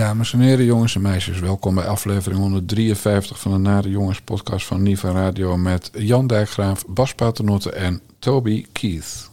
Dames en heren, jongens en meisjes, welkom bij aflevering 153 van de Nare Jongens podcast van Niva Radio met Jan Dijkgraaf, Bas Paternotte en Toby Keith.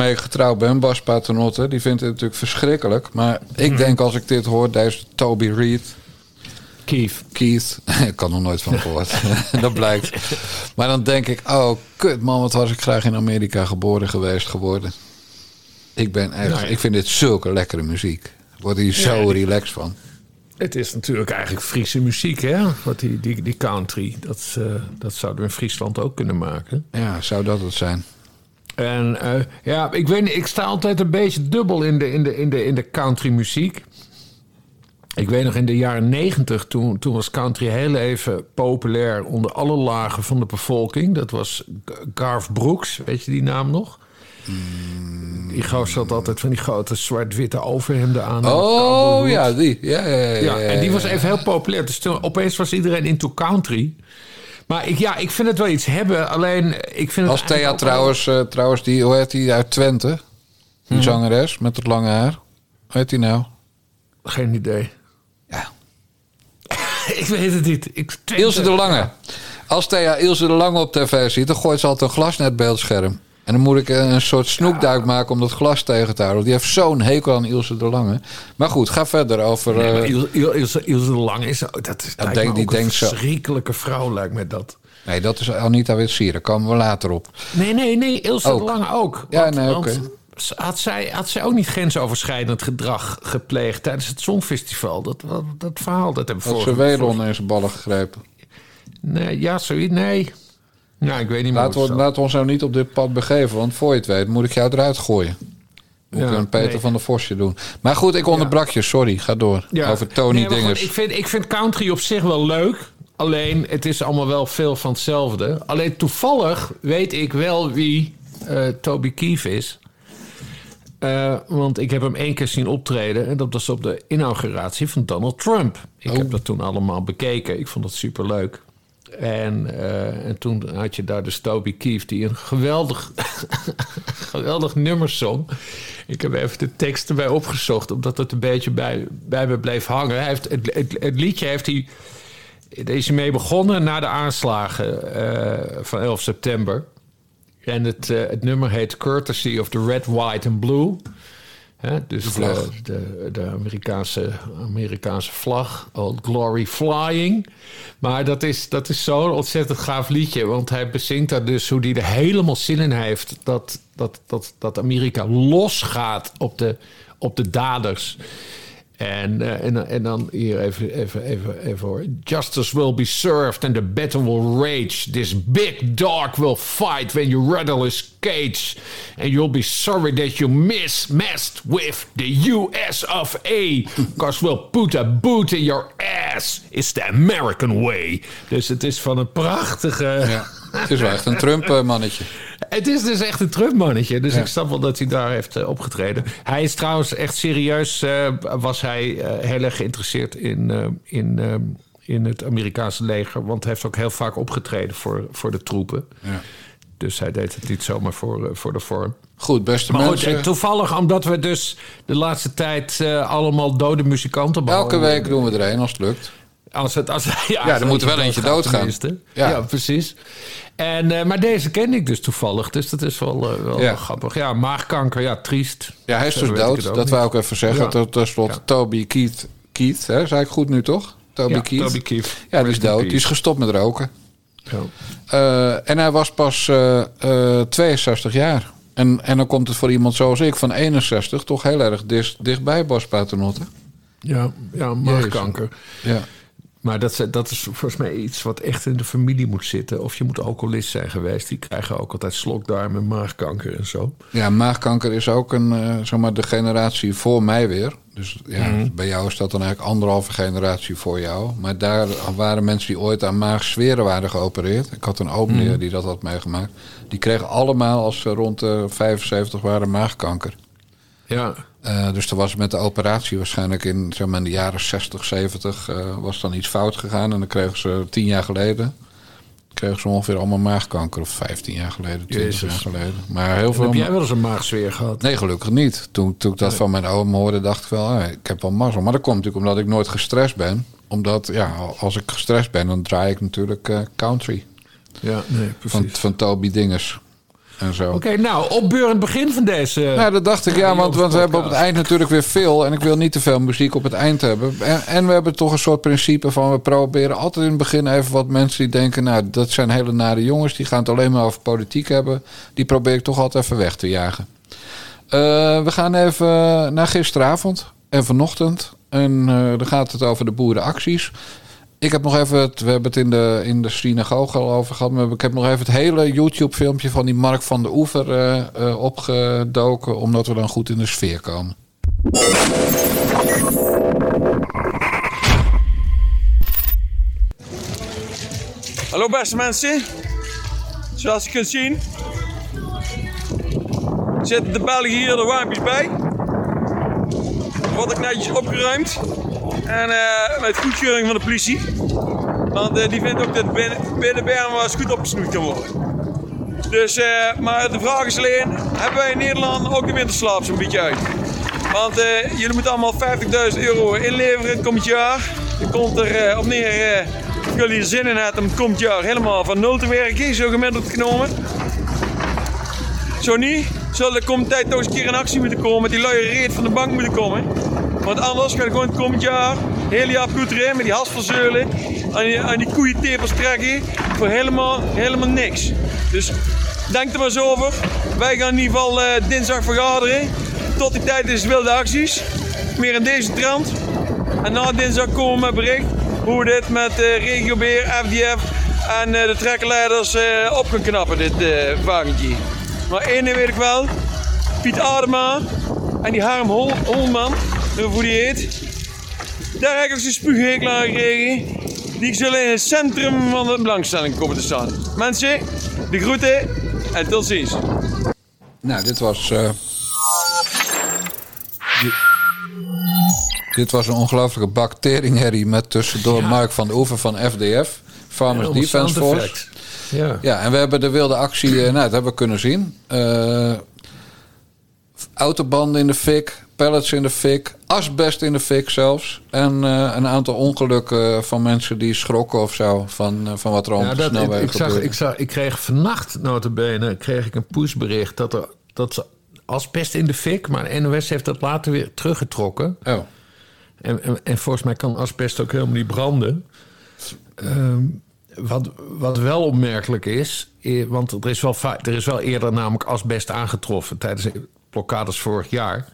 Waarmee ik getrouwd ben, Bas Paternotte, die vindt het natuurlijk verschrikkelijk. Maar ik denk als ik dit hoor, deze Toby Reed, Keith. Keith, ik kan er nooit van gehoord, dat blijkt. Maar dan denk ik, oh kut man, wat was ik graag in Amerika geboren geweest geworden. Ik ben echt, Nou ja. ik vind dit zulke lekkere muziek. Word hier zo Ja, relaxed van. Het is natuurlijk eigenlijk Friese muziek, hè? Wat die, die, die country, dat, eh, dat zouden we in Friesland ook kunnen maken. Ja, zou dat het zijn? En eh, ja, ik weet niet, ik sta altijd een beetje dubbel in de, in de, in de, in de country muziek. Ik weet nog in de jaren negentig, toen, toen was country heel even populair onder alle lagen van de bevolking. Dat was Garth Brooks, weet je die naam nog? Die gozer had altijd van die grote zwart-witte overhemden aan. Oh ja, die. Ja, ja, ja, Ja, en die was even heel populair. Dus toen, opeens was iedereen into country. Maar ik, ja, ik vind het wel iets hebben. Alleen, ik vind het Als Thea trouwens, eh, trouwens die, hoe heet die uit Twente? Die Mhm. zangeres met het lange haar. Hoe heet die nou? wel- Geen idee. Ja. ik weet het niet. Ik, Ilse de Lange. Als Thea Ilse de Lange op tv ziet, dan gooit ze altijd een glasnetbeeldscherm. En dan moet ik een soort snoekduik maken om dat glas tegen te houden. Die heeft zo'n hekel aan Ilse de Lange. Maar goed, ga verder over... Nee, eh, Il- Il- Ilse, Ilse de Lange is... Dat is lijkt denk- die een denkt zo. verschrikkelijke vrouw, lijkt me dat. nee, dat is Anita Witsier. Daar komen we later op. Nee, nee, nee. Ilse Ook. de Lange ook. Ja, nee, oké. Had zij, had zij ook niet grensoverschrijdend gedrag gepleegd tijdens het Songfestival? Dat, dat, dat verhaal, dat hebben we Dat ze Welon in zijn ballen gegrepen. Nee, ja, zoiets. Nee. Nou, ik weet niet meer. Laten we, laten ons nou niet op dit pad begeven. Want voor je het weet moet ik jou eruit gooien. Moet Ja, een Peter nee. van der Vosje doen. Maar goed, ik onderbrak je. Sorry, ga door. Over Tony Nee, goed, Dingers. ik, vind, ik vind country op zich wel leuk. Alleen, het is allemaal wel veel van hetzelfde. Alleen toevallig weet ik wel wie eh, Toby Keith is. Eh, want ik heb hem één keer zien optreden. En dat was op de inauguratie van Donald Trump. Ik Oh. heb dat toen allemaal bekeken. Ik vond het superleuk. En, eh, en toen had je daar dus Toby Keith... die een geweldig, geweldig nummer zong. Ik heb even de tekst erbij opgezocht... omdat het een beetje bij, bij me bleef hangen. Hij heeft, het, het, liedje heeft hij... Is mee begonnen na de aanslagen eh, van 11 september. En het, eh, het nummer heet Courtesy of the Red, White and Blue. Hè, dus de, de Amerikaanse, Amerikaanse vlag, Old Glory Flying. Maar dat is, dat is zo'n ontzettend gaaf liedje. Want hij bezingt daar dus hoe hij er helemaal zin in heeft... dat, dat, dat, dat Amerika losgaat op de, op de daders. En, eh, en, en dan hier even, even, even, even hoor. Justice will be served and the battle will rage. This big dog will fight when you rattle his cage. And you'll be sorry that you miss messed with the US of A. Because we'll put a boot in your ass. It's the American way. Dus het is van een prachtige... Het is wel echt een Trump-mannetje. Het is dus echt een Trump-mannetje. Dus Ja. ik snap wel dat hij daar heeft eh, opgetreden. Hij is trouwens echt serieus... eh, was hij eh, heel erg geïnteresseerd in, in, in het Amerikaanse leger. Want hij heeft ook heel vaak opgetreden voor, voor de troepen. Ja. Dus hij deed het niet zomaar voor, voor de vorm. Goed, beste Maar mensen. toevallig omdat we dus de laatste tijd allemaal dode muzikanten Elke behandelen. week doen we er een als het lukt. Als het, als, ja, er als moet wel eentje doodgaan. Ja. Ja. precies. En, eh, maar deze ken ik dus toevallig. Dus dat is wel, eh, wel Ja. grappig. Ja, maagkanker, ja, triest. Ja, hij is dus dood. Dat wou ik even zeggen. Ja. Tot slotte, Ja. Toby Keith. Keith, hè? zei ik goed nu toch? Toby Ja, Keith. Toby Keith. Ja, die is dood. Die is gestopt met roken. Ja. Eh, en hij was pas eh, eh, 62 jaar. En, en dan komt het voor iemand zoals ik van 61 toch heel erg dis- dichtbij Bas Paternotte. Ja, ja, maagkanker. Ja. Maar dat, is- dat is volgens mij iets wat echt in de familie moet zitten. Of je moet alcoholist zijn geweest. Die krijgen ook altijd slokdarm en maagkanker en zo. ja, maagkanker is ook een, eh, zeg maar de generatie voor mij weer. Dus ja, Mhm. bij jou is dat dan eigenlijk anderhalve generatie voor jou. Maar daar waren mensen die ooit aan maagzweren waren geopereerd. Ik had een oom Mhm. die dat had meegemaakt. Die kregen allemaal als ze rond de 75 waren maagkanker. Ja, Eh, dus er was met de operatie waarschijnlijk in, zeg maar, in de jaren 60, 70 eh, was dan iets fout gegaan. En dan kregen ze tien jaar geleden kregen ze ongeveer allemaal maagkanker. Of 15 jaar geleden, 20 Jezus. jaar geleden. Maar heel en veel... heb jij wel eens een maagzweer gehad? Nee, gelukkig niet. Toen, toen ik dat van mijn oom hoorde, dacht ik wel, ah, ik heb wel mazzel. Maar dat komt natuurlijk omdat ik nooit gestrest ben. Omdat, ja, als ik gestrest ben, dan draai ik natuurlijk eh, country. Ja, nee, Van, precies. van Toby Dinges en zo. Oké, nou, opbeurend begin van deze... Nou, dat dacht ik, ja, want, want we hebben op het eind natuurlijk weer veel. En ik wil niet te veel muziek op het eind hebben. En, en we hebben toch een soort principe van... we proberen altijd in het begin even wat mensen die denken... nou, dat zijn hele nare jongens, die gaan het alleen maar over politiek hebben. Die probeer ik toch altijd even weg te jagen. Eh, we gaan even naar gisteravond en vanochtend. En eh, dan gaat het over de boerenacties. Ik heb nog even, het, we hebben het in de, in de synagoge al over gehad. Maar ik heb nog even het hele YouTube-filmpje van die Mark van de Oever eh, eh, opgedoken. Omdat we dan goed in de sfeer komen. Hallo beste mensen. Zoals je kunt zien zitten de Belgen hier de waampjes bij. Wordt ook netjes opgeruimd. En eh, met goedkeuring van de politie. Want eh, die vindt ook dat binnen, eens goed opgesnoeid kan worden. Dus, eh, maar de vraag is alleen, hebben wij in Nederland ook de winterslaap zo'n beetje uit? Want eh, jullie moeten allemaal 50.000 euro inleveren komend jaar. Dan komt er eh, op neer, eh, of jullie zin in hebben om het komend jaar helemaal van nul te werken, zo gemiddeld genomen. Zo niet, zal de komende tijd nog eens een keer in actie moeten komen, met die luie reet van de bank moeten komen. Want anders ga je gewoon het komend jaar, heel jaar goed erin, met die hasverzeulen, aan die, aan die trekken, voor helemaal, helemaal niks. Dus denk er maar eens over. Wij gaan in ieder geval eh, dinsdag vergaderen. Tot die tijd is wilde acties. Meer in deze trant. En na dinsdag komen we met bericht hoe we dit met eh regiobeer, FDF en eh, de trekkerleiders op kunnen knappen, dit wagentje. Maar één ding weet ik wel. Piet Adema en die Harm Hol Holman, hoe die heet. Daar heb ik zijn spuughekel aan gekregen. Die zullen in het centrum van de belangstelling komen te staan. Mensen, de groeten en tot ziens. Nou, dit was. eh, dit, dit was een ongelooflijke bak teringherrie met tussendoor Mark van de Oever van FDF, Farmers Defense Force. Ja. Ja, en we hebben de wilde actie, eh, nou, dat hebben we kunnen zien. Eh, autobanden in de fik, pallets in de fik, asbest in de fik zelfs. En eh, een aantal ongelukken van mensen die schrokken of zo van, eh, van wat er Ja, op de dat, ik, snelweg ik, zag, ik, zag, ik kreeg vannacht, notabene, kreeg ik een pushbericht dat er dat ze asbest in de fik, maar de NOS heeft dat later weer teruggetrokken. Oh. En, en, en volgens mij kan asbest ook helemaal niet branden. Ehm, wat, wat wel opmerkelijk is, eh, want er is, wel er is wel eerder namelijk asbest aangetroffen tijdens de blokkades vorig jaar.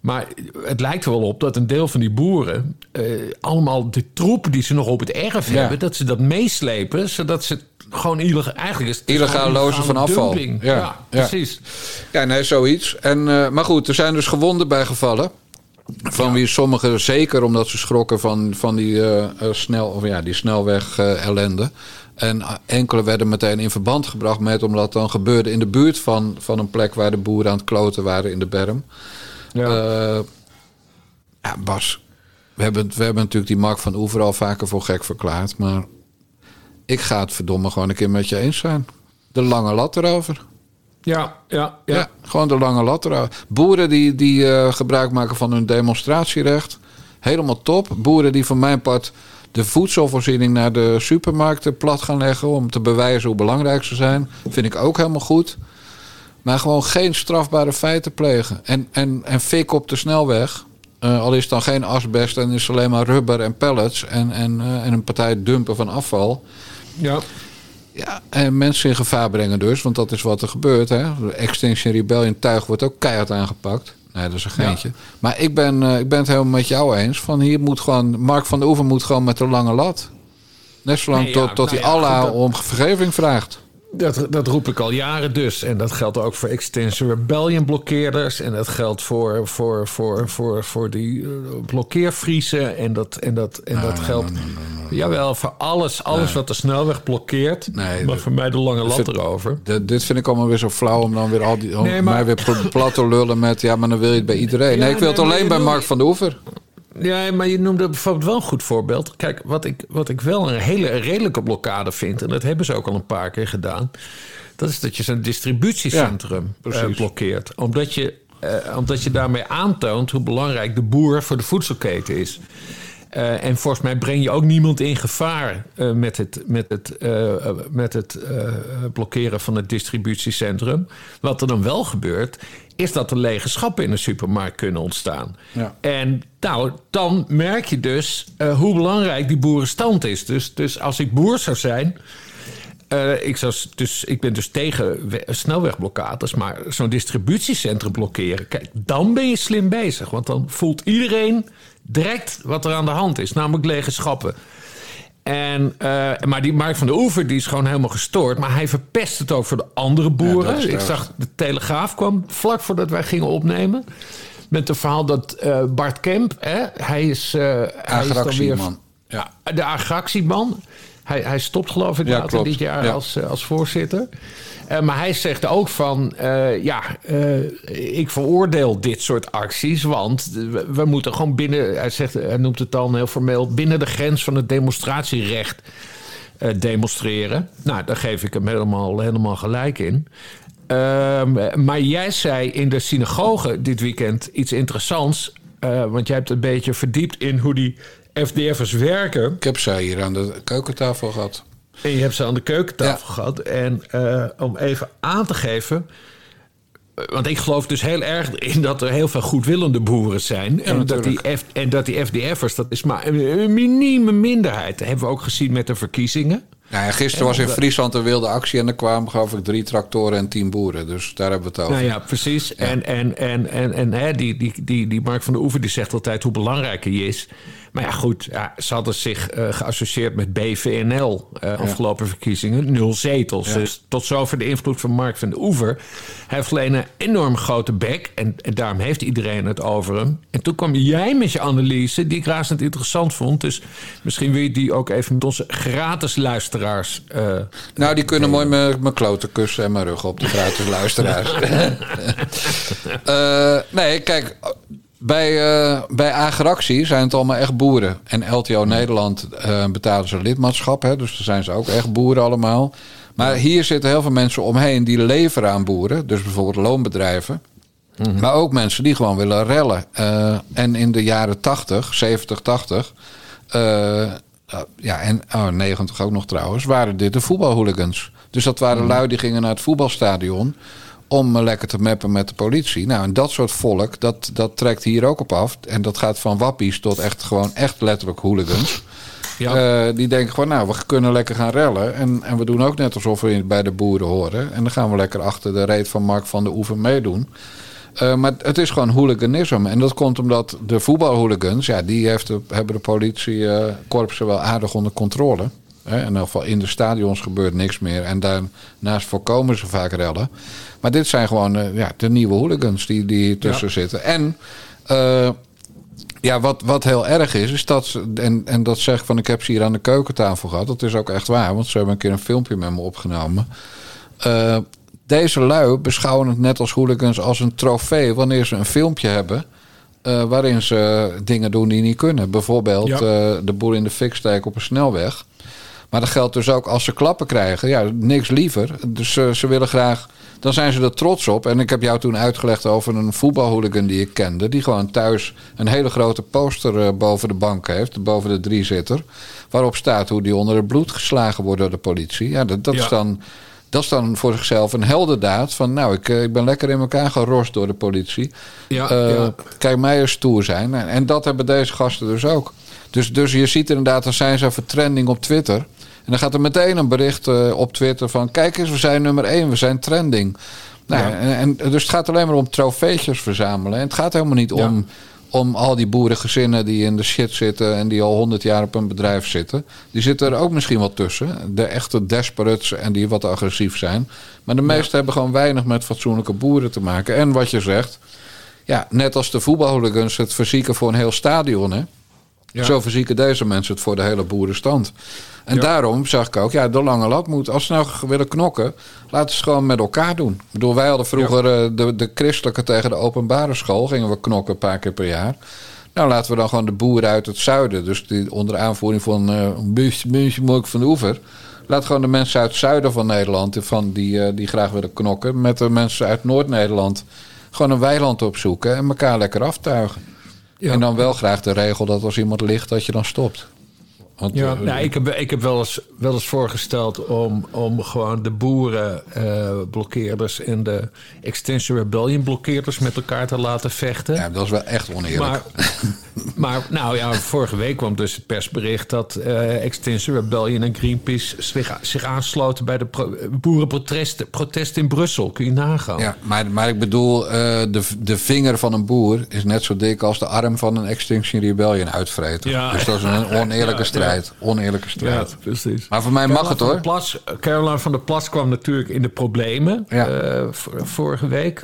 Maar het lijkt er wel op dat een deel van die boeren eh, allemaal de troepen die ze nog op het erf Ja. hebben, dat ze dat meeslepen, zodat ze gewoon illegaal eigenlijk is. het Illegaal lozen van afval. Ja, precies. Ja, nee, zoiets. En, eh, maar goed, er zijn dus gewonden bij gevallen. Van wie sommigen zeker omdat ze schrokken van, van die, eh, snel, of ja, die snelweg ellende. En enkele werden meteen in verband gebracht met omdat dan gebeurde in de buurt van, van een plek waar de boeren aan het kloten waren in de berm. Ja. Eh, ja, Bas, we hebben, we hebben natuurlijk die Mark van Oever al vaker voor gek verklaard. Maar ik ga het verdomme gewoon een keer met je eens zijn. de lange lat erover. Ja, ja, ja. Ja, gewoon de lange lat erover. Boeren die, die eh, gebruik maken van hun demonstratierecht. Helemaal top. Boeren die van mijn part de voedselvoorziening naar de supermarkten plat gaan leggen... om te bewijzen hoe belangrijk ze zijn. Vind ik ook helemaal goed. Maar gewoon geen strafbare feiten plegen. En, en, en fik op de snelweg. Eh, al is het dan geen asbest en is het alleen maar rubber en pellets... en, en, eh, en een partij dumpen van afval... ja. Ja, en mensen in gevaar brengen dus, want dat is wat er gebeurt. Hè? De Extinction Rebellion tuig wordt ook keihard aangepakt. Nee, dat is een geintje. Maar ik ben, eh, ik ben het helemaal met jou eens. Van hier moet gewoon, Mark van der Oever moet gewoon met de lange lat. Net zolang Nee, ja, tot, tot nou hij Allah dat- om vergeving vraagt. Dat, dat roep ik al jaren dus. En dat geldt ook voor Extinction Rebellion blokkeerders. En dat geldt voor, voor, voor, voor, voor die uh, blokkeervriezen. En dat, en dat, en dat geldt... Jawel, voor alles, alles wat de snelweg blokkeert. Nee, maar voor mij de lange lat erover. De- dit vind ik allemaal weer zo flauw om dan weer al die om mij weer pl- plat te lullen met ja, maar dan wil je het bij iedereen. Nee, ik wil het alleen bij Mark van der Oever. Ja, maar je noemde bijvoorbeeld wel een goed voorbeeld. Kijk, wat ik, wat ik wel een hele redelijke blokkade vind... en dat hebben ze ook al een paar keer gedaan... dat is dat je zo'n distributiecentrum Ja, eh, blokkeert. Omdat je, eh, omdat je daarmee aantoont hoe belangrijk de boer voor de voedselketen is. Eh, en volgens mij breng je ook niemand in gevaar met het, met het, met het blokkeren van het distributiecentrum. Wat er dan wel gebeurt, is dat er lege schappen in de supermarkt kunnen ontstaan. Ja. En nou, dan merk je dus eh, hoe belangrijk die boerenstand is. Dus, dus als ik boer zou zijn. eh, ik, zou, dus, ik ben dus tegen we- snelwegblokkades, maar zo'n distributiecentrum blokkeren. Kijk, dan ben je slim bezig. Want dan voelt iedereen direct wat er aan de hand is, namelijk lege schappen. En, eh, maar die Mark van der Oever die is gewoon helemaal gestoord. Maar hij verpest het ook voor de andere boeren. Ik zag de Telegraaf kwam vlak voordat wij gingen opnemen. Met het verhaal dat eh, Bart Kemp, hè, hij is, eh hij is dan weer Agractieman. Ja. de agractieman. Hij, hij stopt geloof ik Ja, later klopt. dit jaar Ja. als, eh, als voorzitter. Eh, maar hij zegt ook van, eh, ja, ik veroordeel dit soort acties, want we, we moeten gewoon binnen, hij, zegt, hij noemt het dan heel formeel, binnen de grens van het demonstratierecht demonstreren. Nou, daar geef ik hem helemaal, helemaal gelijk in. Ehm, maar jij zei in de synagoge dit weekend iets interessants. want jij hebt een beetje verdiept in hoe die FDF'ers werken. Ik heb zij hier aan de keukentafel gehad. En je hebt ze aan de keukentafel Ja. gehad. En eh, om even aan te geven. eh, Want ik geloof dus heel erg in dat er heel veel goedwillende boeren zijn. en, dat die F, en dat die FDF'ers, dat is maar een, een minieme minderheid. Dat hebben we ook gezien met de verkiezingen. Nou ja, gisteren was in Friesland een wilde actie en er kwamen geloof ik drie tractoren en tien boeren. Dus daar hebben we het over. Nou ja, precies. En, en, en, en, en hè, die, die, die, die Mark van der Oever die zegt altijd hoe belangrijk hij is. Maar ja, goed, ja, ze hadden zich eh, geassocieerd met BVNL eh, afgelopen verkiezingen. Nul zetels. Dus tot zover de invloed van Mark van der Oever. Hij heeft alleen een enorm grote bek. En, en daarom heeft iedereen het over hem. En toen kwam jij met je analyse, die ik razend interessant vond. Dus misschien wil je die ook even met onze gratis luisteraars. eh, Nou, die kunnen mooi mijn mijn kloten kussen en mijn rug op de gratis luisteraars. Nee, kijk, bij, eh bij Agractie zijn het allemaal echt boeren. En LTO Nederland eh, betalen ze lidmaatschap, hè, dus daar zijn ze ook echt boeren allemaal. Maar hier zitten heel veel mensen omheen die leveren aan boeren. Dus bijvoorbeeld loonbedrijven. Maar ook mensen die gewoon willen rellen. Eh, en in de jaren 80, 70, 80... eh, eh, ja, en oh, 90 ook nog trouwens, waren dit de voetbalhooligans. Dus dat waren lui die gingen naar het voetbalstadion om eh, lekker te mappen met de politie. Nou, en dat soort volk, dat, dat trekt hier ook op af. En dat gaat van wappies tot echt gewoon echt letterlijk hooligans. Ja. Eh, die denken gewoon, nou, we kunnen lekker gaan rellen. En, en we doen ook net alsof we bij de boeren horen. En dan gaan we lekker achter de reet van Mark van der Oever meedoen. Eh, maar het is gewoon hooliganisme. En dat komt omdat de voetbalhooligans... ja, die heeft de, hebben de politiekorpsen wel aardig onder controle. Hè, in ieder geval in de stadions gebeurt niks meer. En daarnaast voorkomen ze vaak rellen. Maar dit zijn gewoon eh, ja, de nieuwe hooligans die, die hier tussen zitten. En... eh, ja, wat, wat heel erg is, is dat en, en dat zeg ik van ik heb ze hier aan de keukentafel gehad. Dat is ook echt waar, want ze hebben een keer een filmpje met me opgenomen. Eh, deze lui beschouwen het net als hooligans als een trofee wanneer ze een filmpje hebben. waarin ze dingen doen die niet kunnen. Bijvoorbeeld Ja. de boer in de fik steken op een snelweg. Maar dat geldt dus ook als ze klappen krijgen. Ja, niks liever. Dus ze willen graag. Dan zijn ze er trots op. En ik heb jou toen uitgelegd over een voetbalhooligan die ik kende. Die gewoon thuis een hele grote poster eh, boven de bank heeft. Boven de driezitter. Waarop staat hoe die onder het bloed geslagen wordt door de politie. Ja, dat, dat Ja. is dan. Dat is dan voor zichzelf een heldendaad. Van nou, ik, eh, ik ben lekker in elkaar gerost door de politie. Ja, Eh, ja. Kijk mij eens stoer zijn. En, en dat hebben deze gasten dus ook. Dus, dus je ziet inderdaad, dan zijn ze voor trending op Twitter. En dan gaat er meteen een bericht eh, op Twitter van... kijk eens, we zijn nummer één, we zijn trending. Nou, Ja. en, en, dus het gaat alleen maar om trofeetjes verzamelen. En het gaat helemaal niet Ja. om, om al die boerengezinnen die in de shit zitten... en die al honderd jaar op een bedrijf zitten. Die zitten er ook misschien wel tussen. De echte desperates en die wat agressief zijn. Maar de meesten hebben gewoon weinig met fatsoenlijke boeren te maken. En wat je zegt... Ja, net als de voetbalhooligans het verzieken voor een heel stadion. Hè? Zo verzieken deze mensen het voor de hele boerenstand. En Ja. daarom zag ik ook, ja, de lange loop moet. Als ze nou willen knokken, laten ze het gewoon met elkaar doen. Ik bedoel, wij hadden vroeger eh, de, de christelijke tegen de openbare school. Gingen we knokken een paar keer per jaar. Nou, laten we dan gewoon de boeren uit het zuiden. Dus die onder aanvoering van eh Buus- Buus Moek van de Oever. Laat gewoon de mensen uit het zuiden van Nederland, van die, eh, die graag willen knokken, met de mensen uit Noord-Nederland. Gewoon een weiland opzoeken en elkaar lekker aftuigen. Ja. En dan wel graag de regel dat als iemand ligt, dat je dan stopt. Want, Ja, eh, nou, ik heb, ik heb wel, eens, wel eens voorgesteld om, om gewoon de boerenblokkeerders en de Extinction Rebellion blokkeerders met elkaar te laten vechten. ja, dat is wel echt oneerlijk. Maar, maar nou ja, vorige week kwam dus het persbericht dat eh Extinction Rebellion en Greenpeace zich, zich aansloten bij de pro- boerenprotesten protest in Brussel. Kun je nagaan. Ja, maar, maar ik bedoel, eh, de, de vinger van een boer is net zo dik als de arm van een Extinction Rebellion uitvreten. Ja. Dus dat is een oneerlijke Ja, strijd. Oneerlijke Ja, strijd. precies. Maar voor mij mag het hoor. Plas, Caroline van der Plas kwam natuurlijk in de problemen eh, vorige week.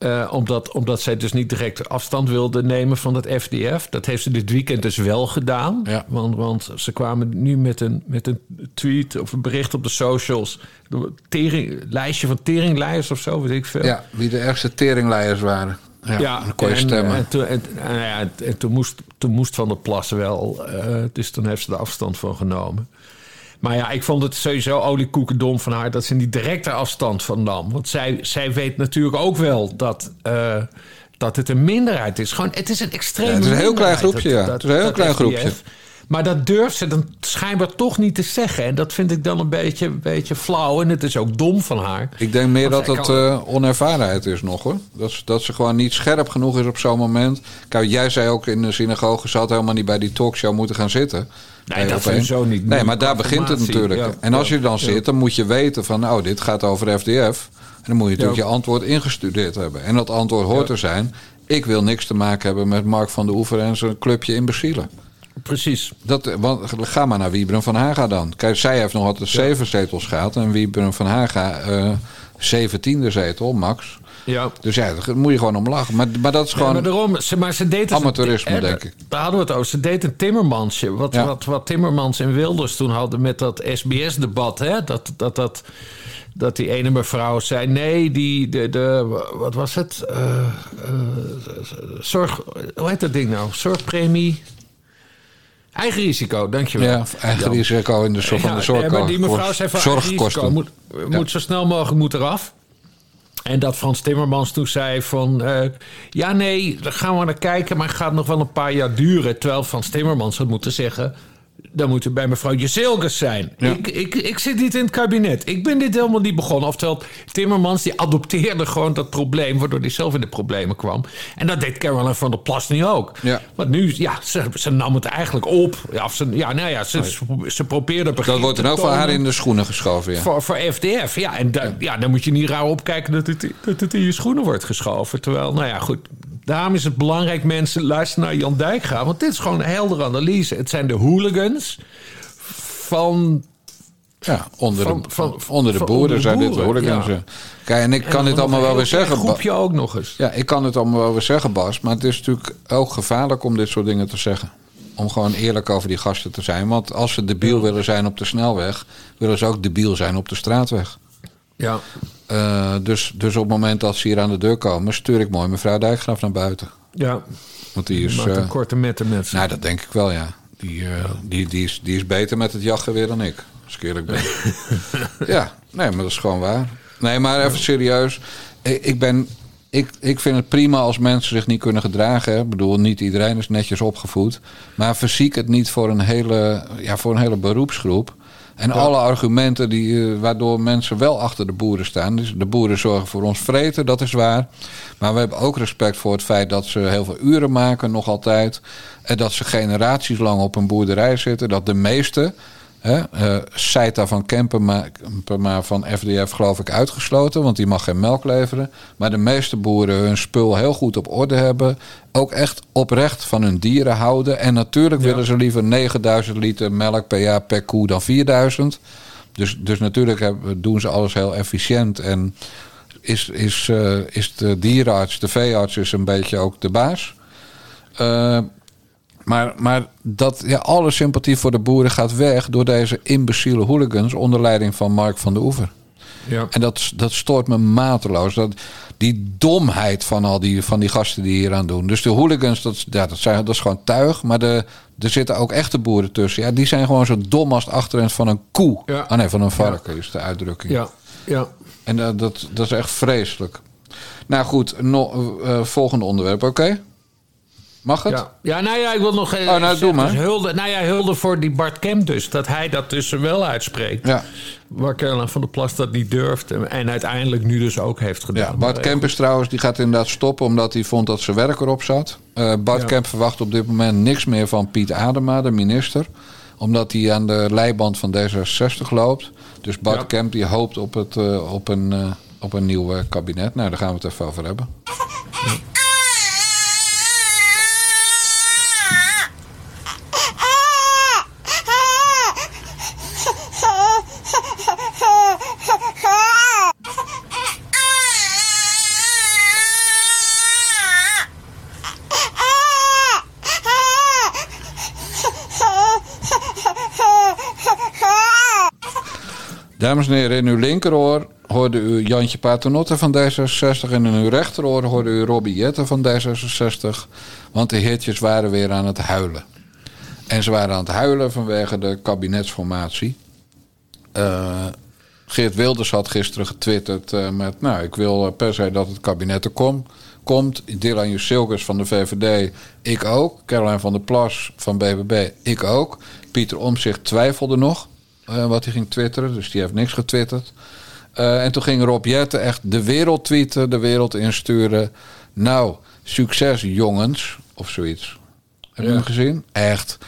Eh, omdat, omdat zij dus niet direct afstand wilde nemen van het FDF. Dat heeft ze dit weekend dus wel gedaan. Ja. Want, want ze kwamen nu met een, met een tweet of een bericht op de socials. Een Tering, lijstje van teringlijers of zo, weet ik veel. Ja, wie de ergste teringleiers waren. Ja, dan kon je en, stemmen. En, toen, en, en, ja, en- en toen, moest, toen moest Van der Plas wel. eh, dus toen heeft ze er afstand van genomen. Maar ja, ik vond het sowieso oliekoekendom van haar... dat ze niet direct er afstand van nam. Want zij, zij weet natuurlijk ook wel dat... eh, dat het een minderheid is. Gewoon, het is een extreme Ja, het is een heel klein groepje, ja. Het is een heel klein FDF. groepje. Maar dat durft ze dan schijnbaar toch niet te zeggen. En dat vind ik dan een beetje, een beetje flauw. En het is ook dom van haar. Ik denk meer dat Want kan- eh, onervarenheid is nog hoor. Dat, ze- dat ze gewoon niet scherp genoeg is op zo'n moment. Kijk, jij zei ook in de synagoge... ze had helemaal niet bij die talkshow moeten gaan zitten. Nee, dat sowieso niet. Nee, maar daar begint het natuurlijk. ja. en als je dan zit, dan moet je weten van... nou, dit gaat over FDF. En dan moet je natuurlijk je antwoord ingestudeerd hebben. En dat antwoord hoort te zijn... ik wil niks te maken hebben met Mark van de Oever... en zijn clubje imbecielen. Precies. Dat, want, ga maar naar Wiebren van Haga dan. Kijk, zij heeft nog altijd zeven zetels gehad... en Wiebren van Haga eh zeventiende zetel, max... Ja. Dus ja, daar moet je gewoon om lachen. Maar, maar dat is Ja, gewoon... maar daarom, ze, maar ze deed amateurisme, een- denk ik. Daar hadden we het over. Ze deed een Timmermansje. Wat, Ja. wat, wat Timmermans en Wilders toen hadden met dat SBS-debat. Hè? Dat, dat, dat, dat die ene mevrouw zei: nee, die, de, de, wat was het? Eh, eh, zorg, hoe heet dat ding nou? Zorgpremie. Eigen risico, dankjewel. ja, eigen risico in de zorg van de zorg. nee, maar die mevrouw zei van eigen risico zorgkosten. moet, moet zo snel mogelijk moet eraf. En dat Frans Timmermans toen zei van... eh, ja, nee, daar gaan we naar kijken... maar het gaat nog wel een paar jaar duren. Terwijl Frans Timmermans had moeten zeggen... dan moet er bij mevrouw Jezilgus zijn. Ja. Ik, ik, ik zit niet in het kabinet. Ik ben dit helemaal niet begonnen. Oftewel, Timmermans die adopteerde gewoon dat probleem... waardoor hij zelf in de problemen kwam. En dat deed Caroline van der Plas nu ook. Ja. Want nu, ja, ze, ze nam het eigenlijk op. Ja, of ze, ja nou ja, ze, ze probeerde... Dat wordt dan ook voor haar in de schoenen geschoven. Ja. Voor, voor FDF, ja. En da- ja, dan moet je niet raar opkijken dat het, dat het in je schoenen wordt geschoven. Terwijl, nou ja, goed. Daarom is het belangrijk, mensen, luister naar Jan Dijkgraaf. Want dit is gewoon een heldere analyse. Het zijn de hooligans van... Ja, onder, Van- de, van- onder de boeren zijn dit hooligans. ja. Kijk, en ik kan en dit allemaal wel weer zeggen. Groepje ook nog eens. Ja, ik kan het allemaal wel weer zeggen, Bas. Maar het is natuurlijk ook gevaarlijk om dit soort dingen te zeggen. Om gewoon eerlijk over die gasten te zijn. Want als ze debiel willen zijn op de snelweg... willen ze ook debiel zijn op de straatweg. Ja. Eh, dus, dus op het moment dat ze hier aan de deur komen... stuur ik mooi mevrouw Dijkgraaf naar buiten. Ja. Want die is... Maakt eh, een korte metten met ze. nou, dat denk ik wel, ja. Die, eh, Die, die, is, die is beter met het jachtgeweer dan ik. Als ik eerlijk ben. ja, nee, maar dat is gewoon waar. Nee, maar even serieus. Ik, ik ben... Ik, ik vind het prima als mensen zich niet kunnen gedragen. Ik bedoel, niet iedereen is netjes opgevoed. Maar verziek het niet voor een hele, ja, voor een hele beroepsgroep. En alle argumenten die, eh, waardoor mensen wel achter de boeren staan. Dus de boeren zorgen voor ons vreten, dat is waar. Maar we hebben ook respect voor het feit dat ze heel veel uren maken, nog altijd. En dat ze generaties lang op een boerderij zitten. Dat de meeste, hè, eh, Seita van Kempenma van FDF geloof ik uitgesloten, want die mag geen melk leveren. Maar de meeste boeren hun spul heel goed op orde hebben. Ook echt oprecht van hun dieren houden. En natuurlijk willen ze liever 9000 liter melk per jaar per koe dan 4000. Dus, dus natuurlijk hebben, doen ze alles heel efficiënt. En is, is, eh, is de dierenarts, de veearts, is een beetje ook de baas. Eh, maar, maar dat, ja, alle sympathie voor de boeren gaat weg door deze imbeciele hooligans onder leiding van Mark van de Oever. ja. En dat, dat stoort me mateloos. Dat, die domheid van al die, van die gasten die hier aan doen. Dus de hooligans, dat, ja, dat, zijn, dat is gewoon tuig. Maar de, er zitten ook echte boeren tussen. Ja, die zijn gewoon zo dom als het achterend van een koe. Ja. Ah nee, van een varken is de uitdrukking. ja, ja. En dat, dat, dat is echt vreselijk. Nou goed, no- eh, volgende onderwerp, oké? Mag het? Ja. ja, nou ja, ik wil nog even Oh, nou, doe maar. hulde, nou ja, hulde voor die Bart Kemp dus. Dat hij dat dus wel uitspreekt. Ja. Waar Caroline van der Plas dat niet durft. En, en uiteindelijk nu dus ook heeft gedaan. Ja, Bart Maar, Kempers trouwens, die gaat inderdaad stoppen omdat hij vond dat zijn werk erop zat. Eh, Bart Ja. Kemp verwacht op dit moment niks meer van Piet Adema, de minister. Omdat hij aan de leiband van D66 loopt. Dus Bart Ja. Kemp die hoopt op, het, eh, op, een, eh, op een nieuw eh, kabinet. Nou, daar gaan we het even over hebben. Dames en heren, in uw linkeroor hoorde u Jantje Paternotte van D66... en in uw rechteroor hoorde u Robbie Jetten van D66... want de heertjes waren weer aan het huilen. En ze waren aan het huilen vanwege de kabinetsformatie. Eh, Geert Wilders had gisteren getwitterd eh, met... nou, ik wil eh, per se dat het kabinet er kom, komt. Dylan Jusilkes van de VVD, ik ook. Caroline van der Plas van BBB, ik ook. Pieter Omzicht twijfelde nog eh, wat hij ging twitteren. Dus die heeft niks getwitterd. Eh, en toen ging Rob Jetten echt de wereld tweeten, de wereld insturen. Nou, succes jongens, of zoiets. Heb je Ja. hem gezien? Echt.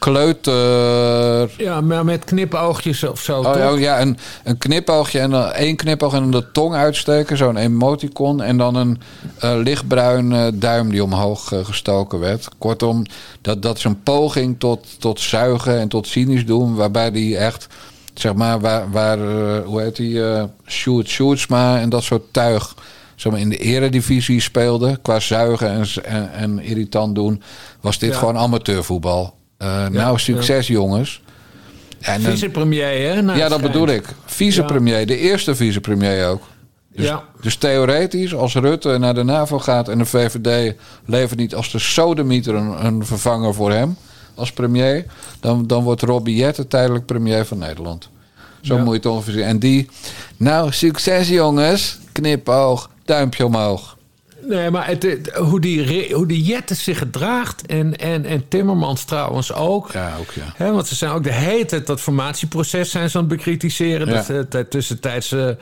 Kleuter. Ja, maar met knipoogjes of zo. Oh, toch? ja, een, een knipoogje en dan één knipoog en dan de tong uitsteken, zo'n emoticon. En dan een eh, lichtbruin eh, duim die omhoog eh, gestoken werd. Kortom, dat, dat is een poging tot, tot zuigen en tot cynisch doen, waarbij die echt, zeg maar, waar, waar hoe heet die, eh Sjoerd Sjoerdsma en dat soort tuig, zeg maar, in de eredivisie speelde, qua zuigen en, en, en irritant doen, was dit Ja. gewoon amateurvoetbal. Eh, nou, succes jongens. En, Vicepremier, hè? ja, dat bedoel ik. Vicepremier, de eerste vicepremier ook. Dus, Ja. dus theoretisch, als Rutte naar de NAVO gaat en de VVD levert niet als de sodemieter een, een vervanger voor hem als premier, dan, dan wordt Robbie Jetten tijdelijk premier van Nederland. Zo Ja. moet je het ongeveer zien. En die, nou, succes jongens, knipoog, duimpje omhoog. Nee, maar het, het- hoe, die, hoe die Jette zich gedraagt en, en, en Timmermans trouwens ook. Ja, ook ja. Hè, want ze zijn ook de hele tijd dat formatieproces zijn ze aan het bekritiseren. Ja. Dat ze de tussentijdse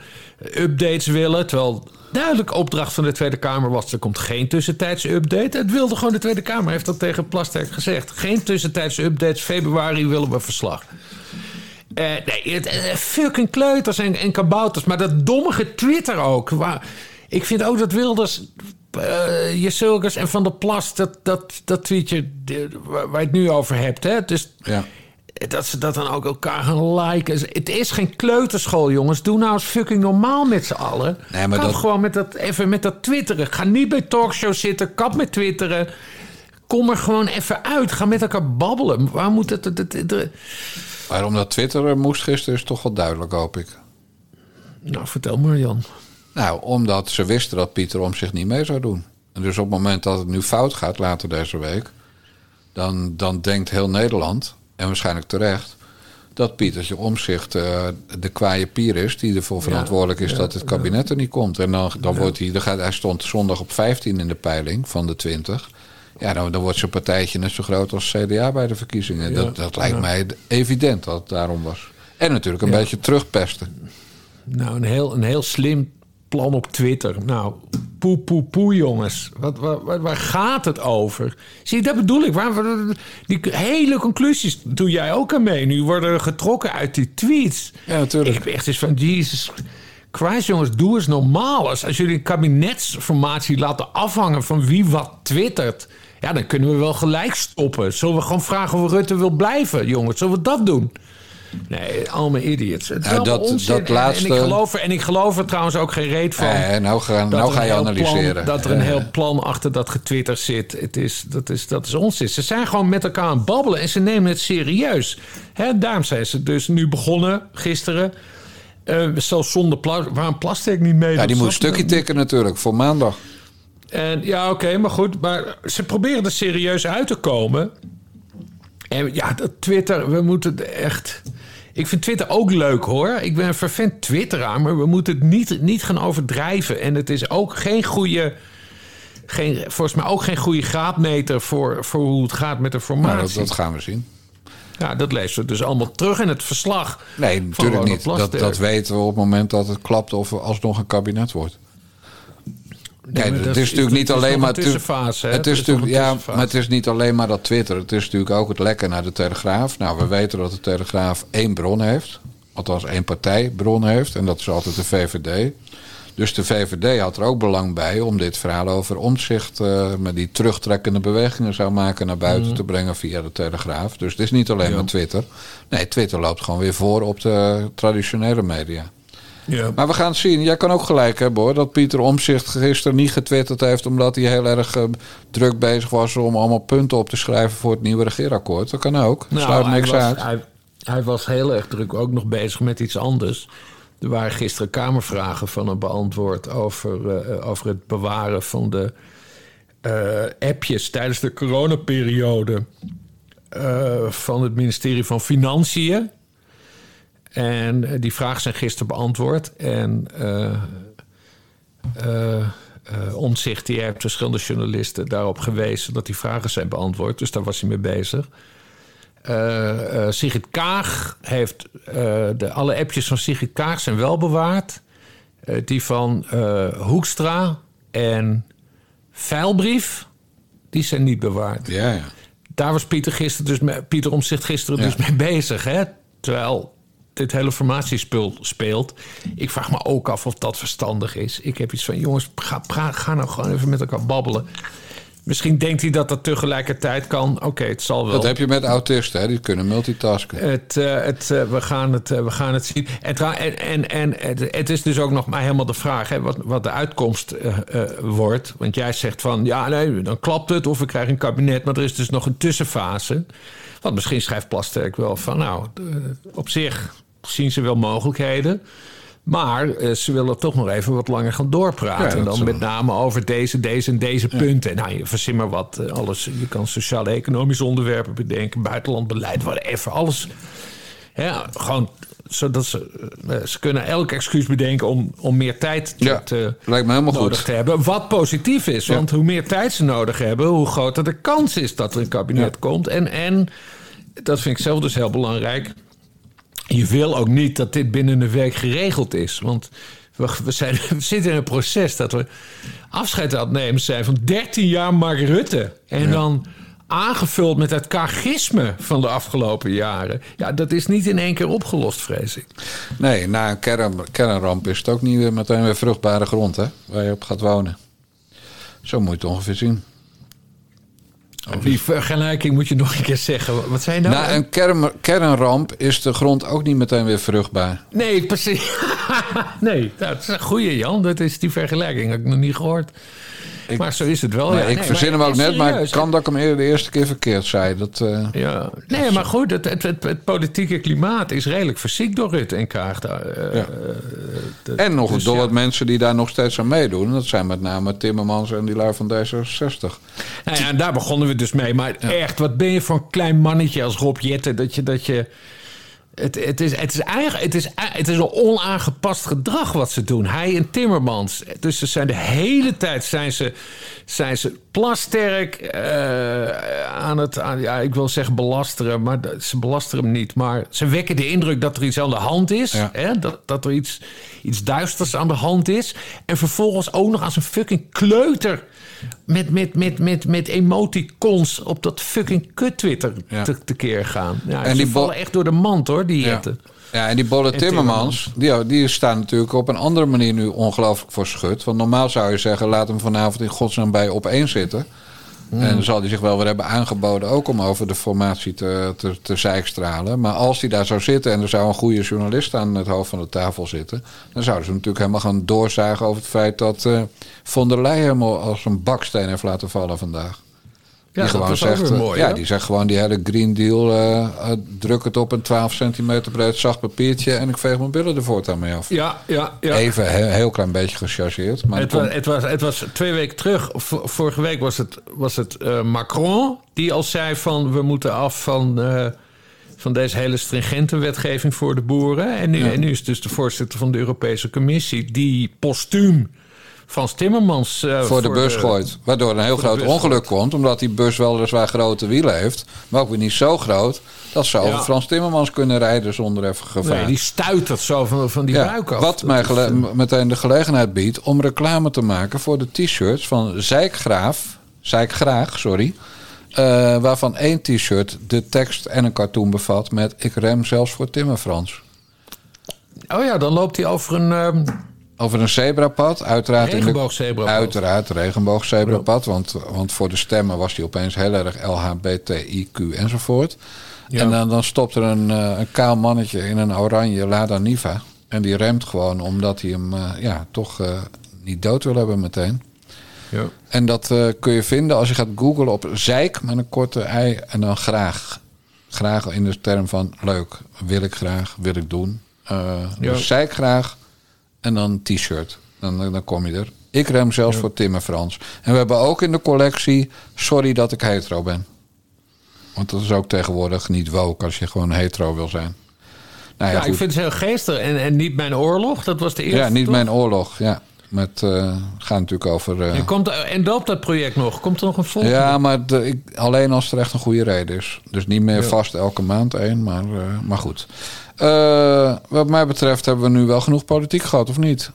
updates willen. Terwijl duidelijk opdracht van de Tweede Kamer was... er komt geen tussentijdse update. Het wilde gewoon de Tweede Kamer, heeft dat tegen Plasterk gezegd. Geen tussentijdse updates, februari willen we verslag. Eh, nee, het, eh, fucking kleuters en, en kabouters. Maar dat dommige Twitter ook. Waar, ik vind ook dat Wilders, uh, Jesulkes en Van der Plas... dat, dat, dat tweetje waar, je het nu over hebt. Hè? Dus Ja. dat ze dat dan ook elkaar gaan liken. Het is geen kleuterschool, jongens. Doe nou eens fucking normaal met z'n allen. Nee, maar Kap dat- gewoon met dat, even met dat twitteren. Ga niet bij talkshows zitten. Kap met twitteren. Kom er gewoon even uit. Ga met elkaar babbelen. Waar moet het... het, het- het- Waarom dat Twitter er moest gisteren is toch wel duidelijk, hoop ik. Nou, vertel maar, Jan. Nou, omdat ze wisten dat Pieter om zich niet mee zou doen. En dus op het moment dat het nu fout gaat, later deze week... dan, dan denkt heel Nederland, en waarschijnlijk terecht, dat Pietertje Omzicht eh, de kwaaie pier is die ervoor verantwoordelijk is dat het kabinet er niet komt. En dan, dan wordt hij, dan gaat, hij stond zondag op 15 in de peiling van de 20. Ja, dan, dan wordt zijn partijtje net zo groot als CDA bij de verkiezingen. Dat, dat lijkt mij evident dat het daarom was. En natuurlijk een beetje terugpesten. Nou, een heel, een heel slim plan op Twitter. Nou, poe, poe, poe, jongens. Wat, waar, waar- gaat het over? Zie je, dat bedoel ik. Waar, die hele conclusies doe jij ook aan mee. Nu worden getrokken uit die tweets. Ja, natuurlijk. Ik heb echt eens van, Jesus Christ, jongens, doe eens normaal. Als, als jullie een kabinetsformatie laten afhangen van wie wat twittert... ja, dan kunnen we wel gelijk stoppen. Zullen we gewoon vragen of Rutte wil blijven, jongens? Zullen we dat doen? Nee, allemaal idiots. Het is dat- onzin. dat laatste- En ik, geloof er, en ik geloof er trouwens ook geen reet van. Eh, nou ga, dat nou ga een je analyseren. Plan, dat er een heel plan achter dat getwitter zit. Het is, dat, is, dat is onzin. Ze zijn gewoon met elkaar aan het babbelen en ze nemen het serieus. Hè, daarom zijn ze dus nu begonnen gisteren. Eh, zelfs zonder plastic. Waarom plastic niet mee? Ja, die moet ik stukje tikken natuurlijk voor maandag. En, ja, oké, maar goed. Maar ze proberen er serieus uit te komen. En ja, dat Twitter, we moeten echt... Ik vind Twitter ook leuk hoor. Ik ben een vervent twitteraar, maar we moeten het niet, niet gaan overdrijven. En het is ook geen goede... Geen, volgens mij ook geen goede graadmeter voor, voor hoe het gaat met de formatie. Nou, dat, dat gaan we zien. Ja, dat lezen we dus allemaal terug in het verslag. Nee, natuurlijk niet. Dat, dat weten we op het moment dat het klapt of er alsnog een kabinet wordt. Kijk, maar het is natuurlijk niet alleen maar... tussenfase? Het is natuurlijk, ja, maar het is niet alleen maar dat Twitter. Het is natuurlijk ook het lekken naar de Telegraaf. Nou, we weten dat de Telegraaf één bron heeft. Althans één partijbron heeft. En dat is altijd de VVD. Dus de VVD had er ook belang bij om dit verhaal over omzicht... eh, met die terugtrekkende bewegingen zou maken naar buiten Mhm. te brengen via de Telegraaf. Dus het is niet alleen maar Twitter. Nee, Twitter loopt gewoon weer voor op de traditionele media. Ja. Maar we gaan het zien. Jij kan ook gelijk hebben hoor. Dat Pieter Omzicht gisteren niet getwitterd heeft. omdat hij heel erg eh, druk bezig was om allemaal punten op te schrijven voor het nieuwe regeerakkoord. Dat kan ook. Dat sluit Nou, hij niks was, uit. Hij, hij was heel erg druk ook nog bezig met iets anders. Er waren gisteren Kamervragen van hem beantwoord over, eh, over het bewaren van de eh, appjes tijdens de coronaperiode van het ministerie van Financiën. En eh, die vragen zijn gisteren beantwoord. En eh eh, Omtzigt die heeft verschillende journalisten daarop gewezen dat die vragen zijn beantwoord. Dus daar was hij mee bezig. Sigrid Kaag heeft de, alle appjes van Sigrid Kaag zijn wel bewaard. Die van Hoekstra en Veilbrief, die zijn niet bewaard. Ja, ja. Daar was Pieter, gisteren dus mee, Pieter Omtzigt gisteren Ja. dus mee bezig. Hè? Terwijl dit hele formatiespul speelt. Ik vraag me ook af of dat verstandig is. Ik heb iets van, jongens, ga, ga, ga nou gewoon even met elkaar babbelen. Misschien denkt hij dat dat tegelijkertijd kan. Oké, het zal wel. Dat heb je met autisten, hè? die kunnen multitasken. Het, eh, het, eh, we, gaan het, eh, we gaan het zien. En, en, en, het, het is dus ook nog maar helemaal de vraag hè, wat, wat de uitkomst wordt. Want jij zegt van ja, nee, dan klapt het of we krijgen een kabinet. Maar er is dus nog een tussenfase. Want misschien schrijft Plasterk wel van nou, op zich zien ze wel mogelijkheden. Maar eh, ze willen toch nog even wat langer gaan doorpraten. Ja, en dat dan met name over deze, deze en deze punten. Nou, je verzin maar wat. eh, Alles, je kan sociale-economische onderwerpen bedenken, buitenlandbeleid, whatever. Alles. Ja, gewoon zodat ze, eh, ze kunnen elk excuus bedenken om, om meer tijd te, Ja, te- lijkt me helemaal nodig goed. te hebben. Wat positief is, want hoe meer tijd ze nodig hebben, hoe groter de kans is dat er een kabinet komt. En, en dat vind ik zelf dus heel belangrijk. Je wil ook niet dat dit binnen een week geregeld is. Want we, we, zijn, we zitten in een proces dat we afscheid aan het nemen zijn van 13 jaar Mark Rutte. En dan aangevuld met het kagisme van de afgelopen jaren. Ja, dat is niet in één keer opgelost, vrees ik. Nee, na een kern, kernramp is het ook niet weer meteen weer vruchtbare grond hè? waar je op gaat wonen. Zo moet je het ongeveer zien. Die vergelijking moet je nog een keer zeggen. Wat zei je nou? Na een kern, kernramp is de grond ook niet meteen weer vruchtbaar. Nee, precies. nee, dat is een goeie, Jan. Dat is die vergelijking. Heb ik nog niet gehoord. Maar zo is het wel. Ja. ik Nee, verzin hem ook net, maar het kan dat ik hem eerder de eerste keer verkeerd zei. Dat, eh, Ja, nee, maar goed, het, het, het, het politieke klimaat is redelijk verziekt door Rutte en Kaag. eh, Ja. eh, de- en nog dus door ja. wat mensen die daar nog steeds aan meedoen. En Dat zijn met name Timmermans en die lui van D66. Nou ja, en daar begonnen we dus mee. Maar echt, wat ben je voor een klein mannetje als Rob Jetten... dat je... Dat je het, het, is, het, is eigenlijk, het, is, het is een onaangepast gedrag wat ze doen. Hij en Timmermans. Dus ze zijn de hele tijd zijn ze, zijn ze plasterk eh, aan het... Aan, ja, ik wil zeggen belasteren, maar ze belasteren hem niet. Maar ze wekken de indruk dat er iets aan de hand is. Ja. Hè? Dat, dat er iets, iets duisters aan de hand is. En vervolgens ook nog als een fucking kleuter... met, met, met, met, met emoticons op dat fucking kut-Twitter Ja. te, tekeer gaan. Ja, En die vallen echt door de mand, hoor, die Ja. jetten. Ja, en die Bolle Timmermans, die, die staan natuurlijk op een andere manier nu ongelooflijk voor schut. Want normaal zou je zeggen, laat hem vanavond in godsnaam bij op één zitten. En dan zal hij zich wel weer hebben aangeboden ook om over de formatie te, te, te zeikstralen. Maar als hij daar zou zitten en er zou een goede journalist aan het hoofd van de tafel zitten... dan zouden ze natuurlijk helemaal gaan doorzagen over het feit dat eh von der Leyen hem al als een baksteen heeft laten vallen vandaag. Ja, die dat gewoon zegt, eh, mooi, ja, die zegt gewoon die hele Green Deal, eh, eh, druk het op een 12 centimeter breed zacht papiertje en ik veeg mijn billen er voortaan mee af. Ja, ja, ja. Even een heel, klein beetje gechargeerd. Maar Het was, het, was, het was twee weken terug, vorige week was het, was het Macron... die al zei van we moeten af van, van deze hele stringente wetgeving voor de boeren. En nu, en nu is dus de voorzitter van de Europese Commissie... die postuum Frans Timmermans... eh, voor de bus gooit. Waardoor een heel groot ongeluk komt. Omdat die bus weliswaar grote wielen heeft. Maar ook weer niet zo groot. Dat over Ja. Frans Timmermans kunnen rijden zonder even gevaar. Nee, die stuitert zo van, van die Ja, buik af. wat mij eh, meteen de gelegenheid biedt om reclame te maken voor de t-shirts van Zijkgraaf. Zijkgraag, sorry. eh, waarvan één t-shirt de tekst en een cartoon bevat met ik rem zelfs voor Timmer Frans. Oh ja, dan loopt hij over een... ehm, Over een zebrapad, uiteraard. Regenboogzebrapad. Uiteraard, regenboogzebrapad. Want, want voor de stemmen was hij opeens heel erg LHBTIQ enzovoort. Ja. En dan, dan stopt er een, eh, een kaal mannetje in een oranje Lada Niva. En die remt gewoon omdat hij hem eh, ja, toch eh, niet dood wil hebben meteen. ja. En dat kun je vinden als je gaat googlen op zeik met een korte ei en dan graag. Graag in de term van leuk, wil ik graag, wil ik doen. Ja. Dus zeik graag en dan t-shirt. Dan, dan kom je er. Ik rem zelfs voor Tim en Frans. En we hebben ook in de collectie Sorry dat ik hetero ben. Want dat is ook tegenwoordig niet woke als je gewoon hetero wil zijn. Nou ja, Ja, ik vind het heel geestig. En, en niet mijn oorlog, dat was de eerste. ja niet toch? mijn oorlog. Ja, met, eh gaat natuurlijk over... eh, En, komt, en loopt dat project nog? Komt er nog een volgende? Ja, maar de, ik, alleen als er echt een goede reden is. Dus niet meer vast elke maand één, maar, eh, maar goed. Eh, wat mij betreft hebben we nu wel genoeg politiek gehad, of niet?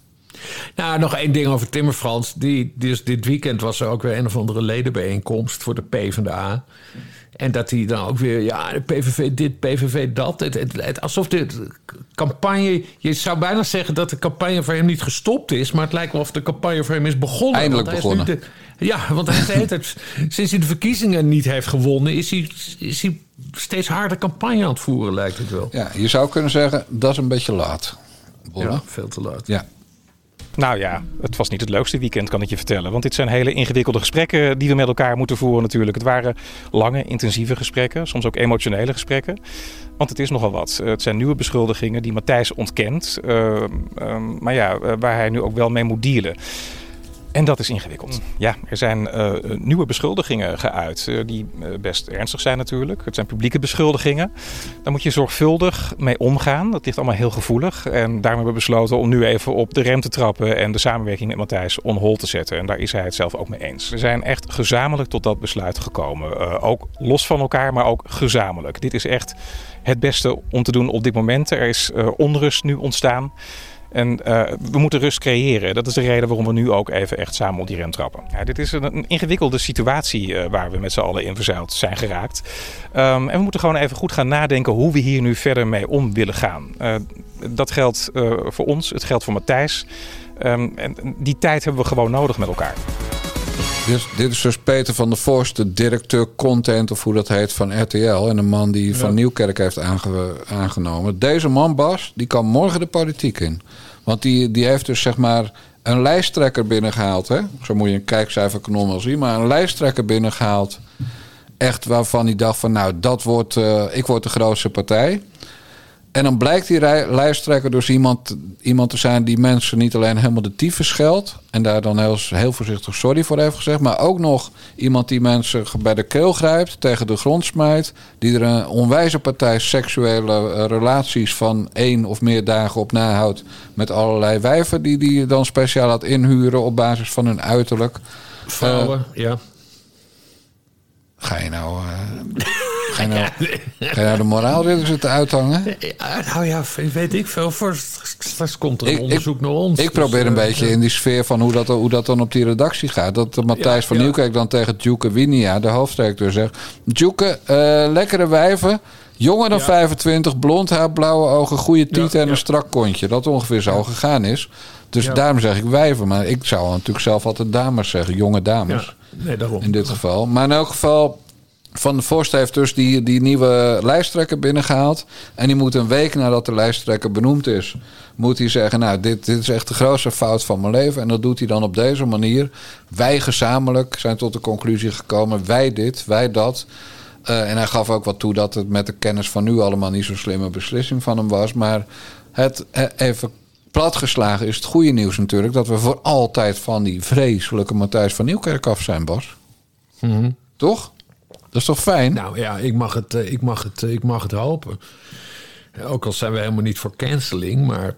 Nou, nog één ding over Timmer Frans. Die, dus dit weekend was er ook weer een of andere ledenbijeenkomst voor de PvdA. En dat hij dan ook weer, ja, de PVV dit, PVV dat. Het, het, het- alsof de campagne, je zou bijna zeggen dat de campagne voor hem niet gestopt is. Maar het lijkt wel of de campagne voor hem is begonnen. Eindelijk begonnen. de- ja, want hij tijd, sinds hij de verkiezingen niet heeft gewonnen, is hij, is hij steeds harder campagne aan het voeren, lijkt het wel. Ja, je zou kunnen zeggen, dat is een beetje laat. Bolle. Ja, veel te laat. Ja. Nou ja, het was niet het leukste weekend, kan ik je vertellen. Want dit zijn hele ingewikkelde gesprekken die we met elkaar moeten voeren natuurlijk. Het waren lange, intensieve gesprekken, soms ook emotionele gesprekken. Want het is nogal wat. Het zijn nieuwe beschuldigingen die Matthijs ontkent. eh, ehm, maar ja, eh, waar hij nu ook wel mee moet dealen. En dat is ingewikkeld. Ja, er zijn eh, nieuwe beschuldigingen geuit, eh, die eh, best ernstig zijn natuurlijk. Het zijn publieke beschuldigingen. Daar moet je zorgvuldig mee omgaan. Dat ligt allemaal heel gevoelig. En daarom hebben we besloten om nu even op de rem te trappen en de samenwerking met Matthijs on hold te zetten. En daar is hij het zelf ook mee eens. We zijn echt gezamenlijk tot dat besluit gekomen. Eh, ook los van elkaar, maar ook gezamenlijk. Dit is echt het beste om te doen op dit moment. Er is eh, onrust nu ontstaan. En eh, we moeten rust creëren. Dat is de reden waarom we nu ook even echt samen op die rem trappen. Ja, dit is een, ingewikkelde situatie eh, waar we met z'n allen in verzeild zijn geraakt. Ehm, en we moeten gewoon even goed gaan nadenken hoe we hier nu verder mee om willen gaan. Eh, dat geldt voor ons, het geldt voor Matthijs. Ehm, en die tijd hebben we gewoon nodig met elkaar. Dit, is- dit is dus Peter van der Vorst, de directeur content, of hoe dat heet, van RTL. En een man die van Nieuwkerk heeft aange- aangenomen. Deze man, Bas, die kan morgen de politiek in. Want die, die heeft dus zeg maar een lijsttrekker binnengehaald. Hè? Zo moet je een kijkcijferkanon wel zien. Maar een lijsttrekker binnengehaald. Echt waarvan hij dacht van nou, dat wordt, eh, ik word de grootste partij. En dan blijkt die lijsttrekker dus iemand, iemand te zijn die mensen niet alleen helemaal de tyfus scheldt. En daar dan heel, heel voorzichtig sorry voor heeft gezegd. Maar ook nog iemand die mensen bij de keel grijpt, tegen de grond smijt. Die er een onwijze partij seksuele eh, relaties van één of meer dagen op nahoudt. Met allerlei wijven die die dan speciaal laat inhuren op basis van hun uiterlijk. Vrouwen, ja. Ga je nou, eh, ga je nou, ga je nou de moraalridder zitten uithangen? Ja, nou ja, weet ik veel. Voor, straks komt er een Ik- ik- onderzoek naar ons. Ik probeer Dus, een eh, beetje in die sfeer van hoe dat, hoe dat dan op die redactie gaat. Dat eh, Matthijs van ja. Nieuwkerk dan tegen Djoeke Winia, de hoofdredacteur, zegt... Djoeke, eh, lekkere wijven, jonger dan Ja. 25, blond haar, blauwe ogen, goede tieten Ja, en een strak kontje. Dat ongeveer zo gegaan is. Dus daarom zeg ik wijven. Maar ik zou natuurlijk zelf altijd dames zeggen, jonge dames. Nee, daarom. In dit geval. Maar in elk geval, Van der Vorst heeft dus die, die nieuwe lijsttrekker binnengehaald. En die moet een week nadat de lijsttrekker benoemd is... moet hij zeggen, nou, dit, dit is echt de grootste fout van mijn leven. En dat doet hij dan op deze manier. Wij gezamenlijk zijn tot de conclusie gekomen... wij dit, wij dat... Eh, en hij gaf ook wat toe dat het met de kennis van nu allemaal niet zo'n slimme beslissing van hem was. Maar het eh, even platgeslagen is het goede nieuws natuurlijk dat we voor altijd van die vreselijke Matthijs van Nieuwkerk af zijn, Bas. Toch? Dat is toch fijn? Nou ja, ik mag het, eh, ik mag het, eh, ik mag het hopen. Ook al zijn we helemaal niet voor canceling, maar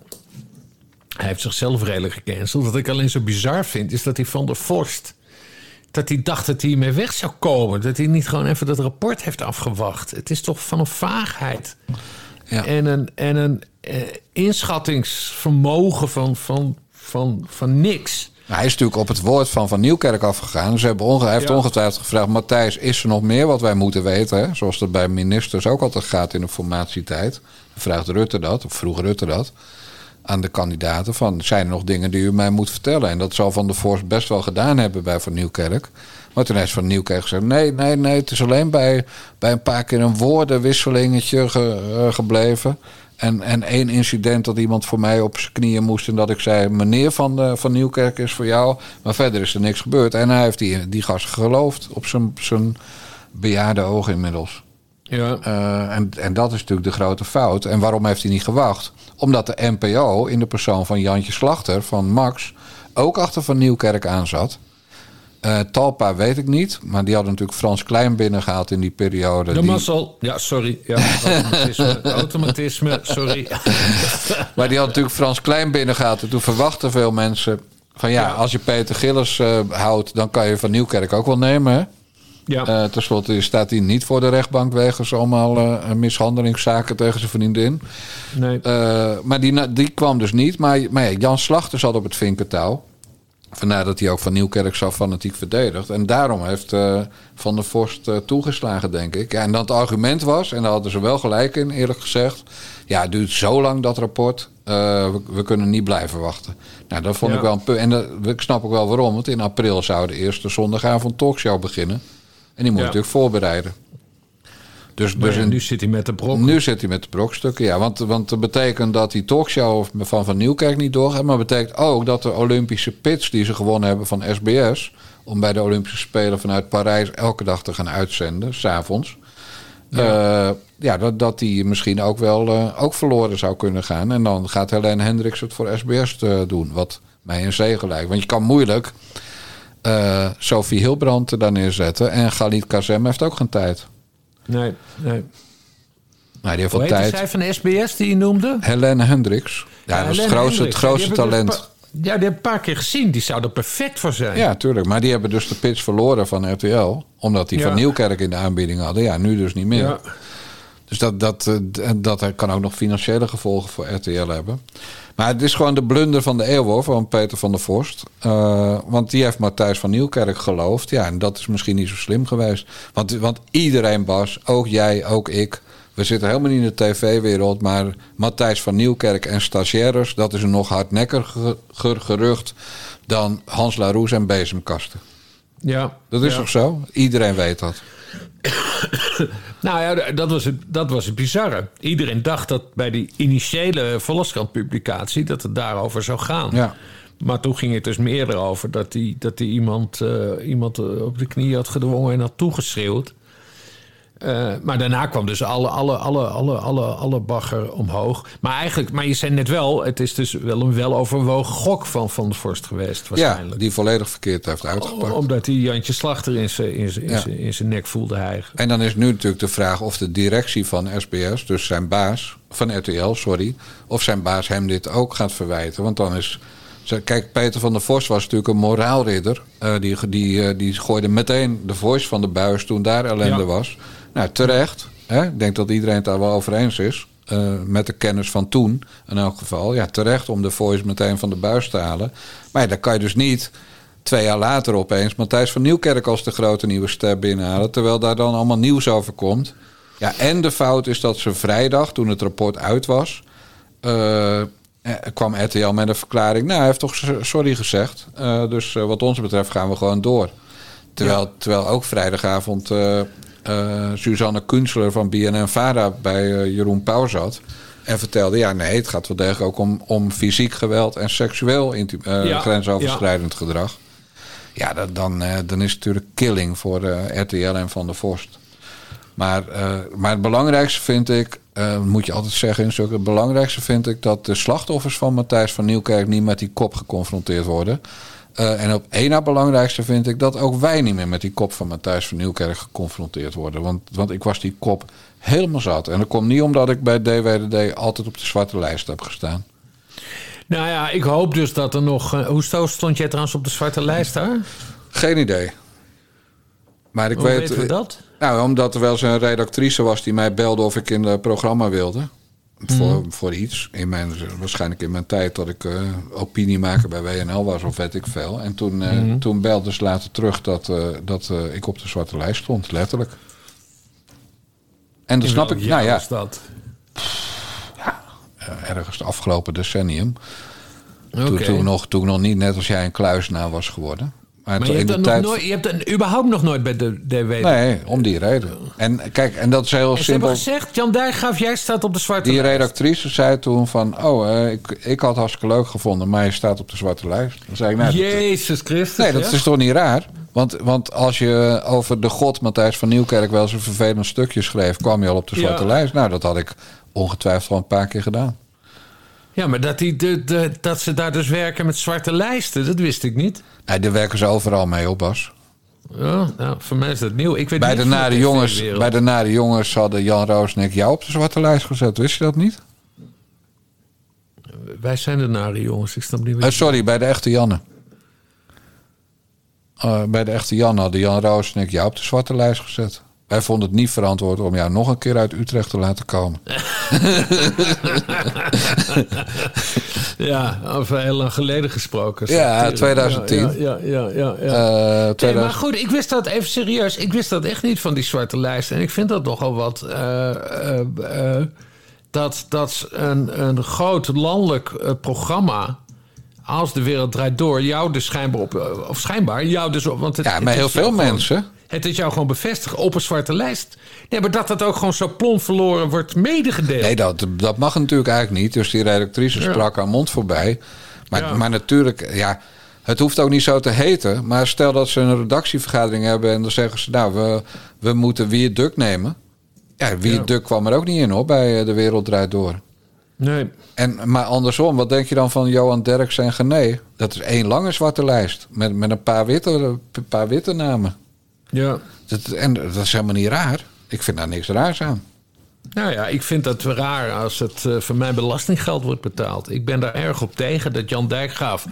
hij heeft zichzelf redelijk gecanceld. Wat ik alleen zo bizar vind, is dat hij van der Vorst... dat hij dacht dat hij hiermee weg zou komen. Dat hij niet gewoon even dat rapport heeft afgewacht. Het is toch van een vaagheid. Ja. En een, en een eh, inschattingsvermogen van, van, van, van niks. Nou, hij is natuurlijk op het woord van Van Nieuwkerk afgegaan. Ze hebben onge hij heeft Ja. ongetwijfeld gevraagd... Matthijs, is er nog meer wat wij moeten weten? Hè? Zoals dat bij ministers ook altijd gaat in de formatietijd. Dan vraagt Rutte dat, of vroeg Rutte dat... aan de kandidaten van... zijn er nog dingen die u mij moet vertellen? En dat zal Van der Vorst best wel gedaan hebben bij Van Nieuwkerk. Maar toen heeft Van Nieuwkerk gezegd... nee, nee, nee, het is alleen bij, bij een paar keer een woordenwisselingetje ge- eh, gebleven... En, en één incident dat iemand voor mij op zijn knieën moest... en dat ik zei, meneer Van, de, van Nieuwkerk is voor jou. Maar verder is er niks gebeurd. En hij heeft die, die gast geloofd op zijn, zijn bejaarde ogen inmiddels. Ja. Eh, en, en dat is natuurlijk de grote fout. En waarom heeft hij niet gewacht? Omdat de NPO in de persoon van Jantje Slachter, van Max... ook achter Van Nieuwkerk aan zat. Eh, Talpa weet ik niet, maar die hadden natuurlijk Frans Klein binnengehaald in die periode. De die- mazzel. Ja, sorry. Ja, automatisme. automatisme, sorry. Maar die had natuurlijk Frans Klein binnengehaald. En toen verwachten veel mensen van ja, Ja. als je Peter Gillis eh, houdt, dan kan je van Nieuwkerk ook wel nemen. Hè? Ja. Eh, Ten slotte staat hij niet voor de rechtbank wegens allemaal eh, mishandelingszaken tegen zijn vriendin. nee. Maar die, die kwam dus niet. Maar, maar ja, Jan Slachter zat op het vinkertouw. Vandaar dat hij ook van Nieuwkerk zo fanatiek verdedigt. En daarom heeft eh, Van der Vorst eh, toegeslagen, denk ik. Ja, en dan het argument was, en daar hadden ze wel gelijk in, eerlijk gezegd. Ja, het duurt zo lang dat rapport. eh, we, we kunnen niet blijven wachten. Nou, dat vond Ja. ik wel een punt. En dat, ik snap ook wel waarom. Want in april zou de eerste zondagavond talkshow beginnen. En die moet Ja. natuurlijk voorbereiden. Dus, Maar dus ja, in, nu zit hij met de brok. nu zit hij met de brokstukken, ja. Want, want dat betekent dat die talkshow van Van Nieuwkerk niet doorgaat. Maar betekent ook dat de Olympische pits die ze gewonnen hebben van SBS... om bij de Olympische Spelen vanuit Parijs elke dag te gaan uitzenden, s'avonds... Ja. ja, dat, dat die misschien ook wel eh, ook verloren zou kunnen gaan. En dan gaat Helene Hendricks het voor SBS te doen. Wat mij een zegen lijkt. Want je kan moeilijk eh, Sophie Hilbrand er daar neerzetten. En Galit Kazem heeft ook geen tijd. Nee, nee. Nou, die heeft Hoe tijd. zij van SBS die je noemde? Helene Hendricks. Ja, dat is het grootste, het talent. Ja, die heb ik een paar keer gezien. Die zou er perfect voor zijn. Ja, tuurlijk. Maar die hebben dus de pitch verloren van RTL. Omdat die Ja. van Nieuwkerk in de aanbieding hadden. Ja, nu dus niet meer. Ja. Dus dat, dat, eh, dat kan ook nog financiële gevolgen voor RTL hebben. Maar het is gewoon de blunder van de eeuw hoor, van Peter van der Vorst. Eh, want die heeft Matthijs van Nieuwkerk geloofd. Ja, en dat is misschien niet zo slim geweest. Want, want iedereen, Bas, ook jij, ook ik... We zitten helemaal niet in de tv-wereld, maar Matthijs van Nieuwkerk en stagiaires... dat is een nog hardnekkiger gerucht dan Hans Laroes en bezemkasten. Ja. Dat is ja. toch zo? Iedereen weet dat. Nou ja, dat was, het, dat was het bizarre. Iedereen dacht dat bij die initiële Volkskrant-publicatie... dat het daarover zou gaan. Ja. Maar toen ging het dus meer erover dat hij dat die iemand, eh, iemand eh, op de knie had gedwongen en had toegeschreeuwd. Eh, maar daarna kwam dus alle, alle, alle, alle, alle, alle bagger omhoog. Maar eigenlijk, maar je zei net wel, het is dus wel een weloverwogen gok van Van der Vorst geweest Ja, waarschijnlijk. die volledig verkeerd heeft uitgepakt. Omdat hij Jantje Slachter in zijn in zijn- in Ja. zijn- in zijn nek voelde hijgen. En dan is nu natuurlijk de vraag of de directie van SBS, dus zijn baas, van RTL, sorry, of zijn baas hem dit ook gaat verwijten. Want dan is. Kijk, Peter van der Vos was natuurlijk een moraalridder. Eh, die, die, eh, die gooide meteen de voice van de buis toen daar ellende Ja. was. Nou, terecht. Hè? Ik denk dat iedereen het daar wel over eens is. eh, met de kennis van toen, in elk geval. Ja, terecht om de voice meteen van de buis te halen. Maar ja, dan kan je dus niet twee jaar later opeens Matthijs van Nieuwkerk als de grote nieuwe ster binnenhalen. Terwijl daar dan allemaal nieuws over komt. Ja, en de fout is dat ze vrijdag, toen het rapport uit was, eh, kwam RTL met een verklaring. Nou, hij heeft toch sorry gezegd. Dus wat ons betreft gaan we gewoon door. Terwijl, terwijl ook vrijdagavond eh, Suzanne Kunstler van BNN Vara bij eh, Jeroen Pauw zat. En vertelde, ja nee, het gaat wel degelijk ook om, om fysiek geweld en seksueel eh, Ja, grensoverschrijdend gedrag. Ja, dat, dan, dan is het natuurlijk killing voor RTL en Van der Vorst. Maar, maar het belangrijkste vind ik, moet je altijd zeggen het belangrijkste vind ik dat de slachtoffers van Matthijs van Nieuwkerk niet met die kop geconfronteerd worden. Eh, en op één na belangrijkste vind ik dat ook wij niet meer met die kop van Matthijs van Nieuwkerk geconfronteerd worden. Want, want ik was die kop helemaal zat. En dat komt niet omdat ik bij DWDD altijd op de zwarte lijst heb gestaan. Nou ja, ik hoop dus dat er nog... eh, hoe sto- stond jij trouwens op de zwarte lijst daar? Geen idee. Maar ik Hoe weet. weten we dat? Nou, omdat er wel eens een redactrice was die mij belde of ik in het programma wilde. Voor, Mhm. voor iets. In mijn, waarschijnlijk in mijn tijd dat ik eh, opiniemaker bij WNL was of weet ik veel. En toen, eh, Mhm. toen belde ze later terug dat, eh, dat ik op de zwarte lijst stond, letterlijk. En dat snap ik, Ja, nou ja, dat. eh, ergens het afgelopen decennium. Toen, toen, nog, toen nog niet net als jij een kluisnaar was geworden. Maar, je hebt, dan nog nooit, je hebt dan überhaupt nog nooit bij de DW... Nee, om die reden. En kijk, en dat is heel En ze hebben simpel. gezegd, Jan Dijkgraaf, jij staat op de zwarte Die lijst. redactrice zei toen van... oh, eh, ik, ik had hartstikke leuk gevonden, maar je staat op de zwarte lijst. Dan zei ik, nou, dat- Jezus Christus. nee, dat ja? is toch niet raar? Want, want als je over de god Matthijs van Nieuwkerk... wel eens een vervelend stukje schreef, kwam je al op de zwarte Ja. lijst. Nou, dat had ik ongetwijfeld al een paar keer gedaan. Ja, maar dat, die, de, de, dat ze daar dus werken met zwarte lijsten, dat wist ik niet. Nee, daar werken ze overal mee op, Bas. Ja, nou, voor mij is dat nieuw. Ik weet Bij niet de, nare jongens, bij de nare jongens hadden Jan Roos en ik jou op de zwarte lijst gezet. Wist je dat niet? Wij zijn de nare jongens, ik snap niet Eh, wat... sorry, bij de echte Janne. Eh, bij de echte Jan hadden Jan Roos en ik jou op de zwarte lijst gezet. Wij vonden het niet verantwoord om jou nog een keer uit Utrecht te laten komen. Ja, over heel lang geleden gesproken. Ja, 2010. Ja, ja, ja. ja, ja. Eh, Nee, 2000 maar goed, ik wist dat even serieus. Ik wist dat echt niet van die zwarte lijst. En ik vind dat nogal wat. eh, eh, dat, dat een, een groot landelijk programma. Als de wereld draait door, jou dus schijnbaar op. Of schijnbaar, jou dus op. Want het, Ja, maar heel veel gewoon- mensen. Het is jou gewoon bevestigen op een zwarte lijst. Nee, maar dat dat ook gewoon zo plomp verloren wordt medegedeeld. Nee, dat, dat mag natuurlijk eigenlijk niet. Dus die redactrice Ja. sprak haar mond voorbij. Maar, Ja. maar natuurlijk, ja, het hoeft ook niet zo te heten. Maar stel dat ze een redactievergadering hebben en dan zeggen ze... nou, we, we moeten Wie het Duk nemen. Ja, Wie Ja. Duk kwam er ook niet in hoor, bij eh, De Wereld Draait Door. nee. En, maar andersom, wat denk je dan van Johan Derks en Gené? Dat is één lange zwarte lijst met, met een paar witte, een paar witte namen. Ja. Dat, en dat is helemaal niet raar. Ik vind daar niks raars aan. Nou ja, ik vind dat raar als het eh, voor mijn belastinggeld wordt betaald. Ik ben daar erg op tegen dat Jan Dijkgraaf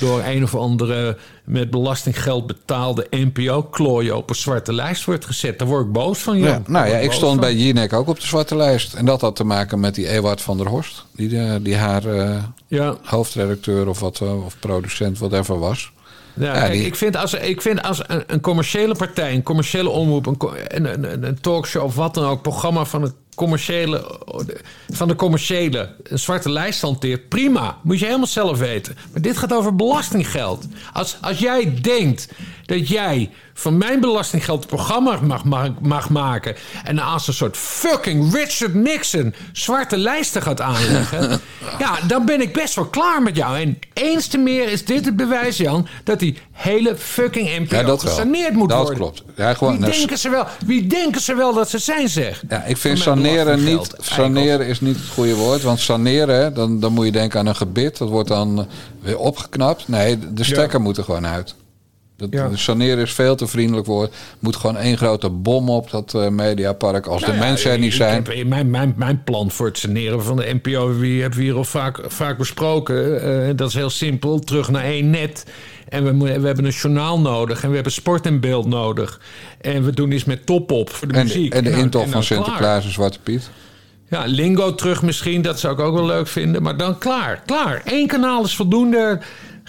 door een of andere met belastinggeld betaalde NPO-klooien op een zwarte lijst wordt gezet. Daar word ik boos van, Jan. Ja, nou ja, ik stond van. bij Jinek ook op de zwarte lijst. En dat had te maken met die Ewart van der Horst. Die, eh, die haar eh, Ja, hoofdredacteur of, wat, of producent, whatever was. Ja, Ja, kijk, die- ik vind als, ik vind als een, een commerciële partij, een commerciële omroep, een, een, een, een talkshow of wat dan ook, programma van het commerciële, van de commerciële, een zwarte lijst hanteert, prima. Moet je helemaal zelf weten. Maar dit gaat over belastinggeld. Als, als jij denkt dat jij van mijn belastinggeld een programma mag, mag, mag maken. En als een soort fucking Richard Nixon zwarte lijsten gaat aanleggen. ja, dan ben ik best wel klaar met jou. En eens te meer is dit het bewijs, Jan, dat die hele fucking NPO Ja, dat gesaneerd moet Dat worden. klopt. Ja, gewoon, wie, nou, denken ze wel, wie denken ze wel dat ze zijn, zeg? Ja, ik vind saneren niet. Saneren is niet het goede woord. Want saneren, dan, dan moet je denken aan een gebit. Dat wordt dan eh, weer opgeknapt. Nee, de stekker moet er gewoon uit. Dat, Ja. Saneren is veel te vriendelijk woord. Moet gewoon één grote bom op dat eh, mediapark. Als Nou de ja, mensen er niet ik zijn. heb- mijn, mijn, mijn plan voor het saneren van de NPO wie hebben we hier al vaak, vaak besproken. Eh, dat is heel simpel. Terug naar één net. En we, we hebben een journaal nodig. En we hebben sport en beeld nodig. En we doen iets met top-op voor de En, muziek. en de Nou, intocht van. Sinterklaas en Zwarte Piet. Ja, Lingo terug misschien. Dat zou ik ook wel leuk vinden. Maar dan klaar. Klaar. Eén kanaal is voldoende.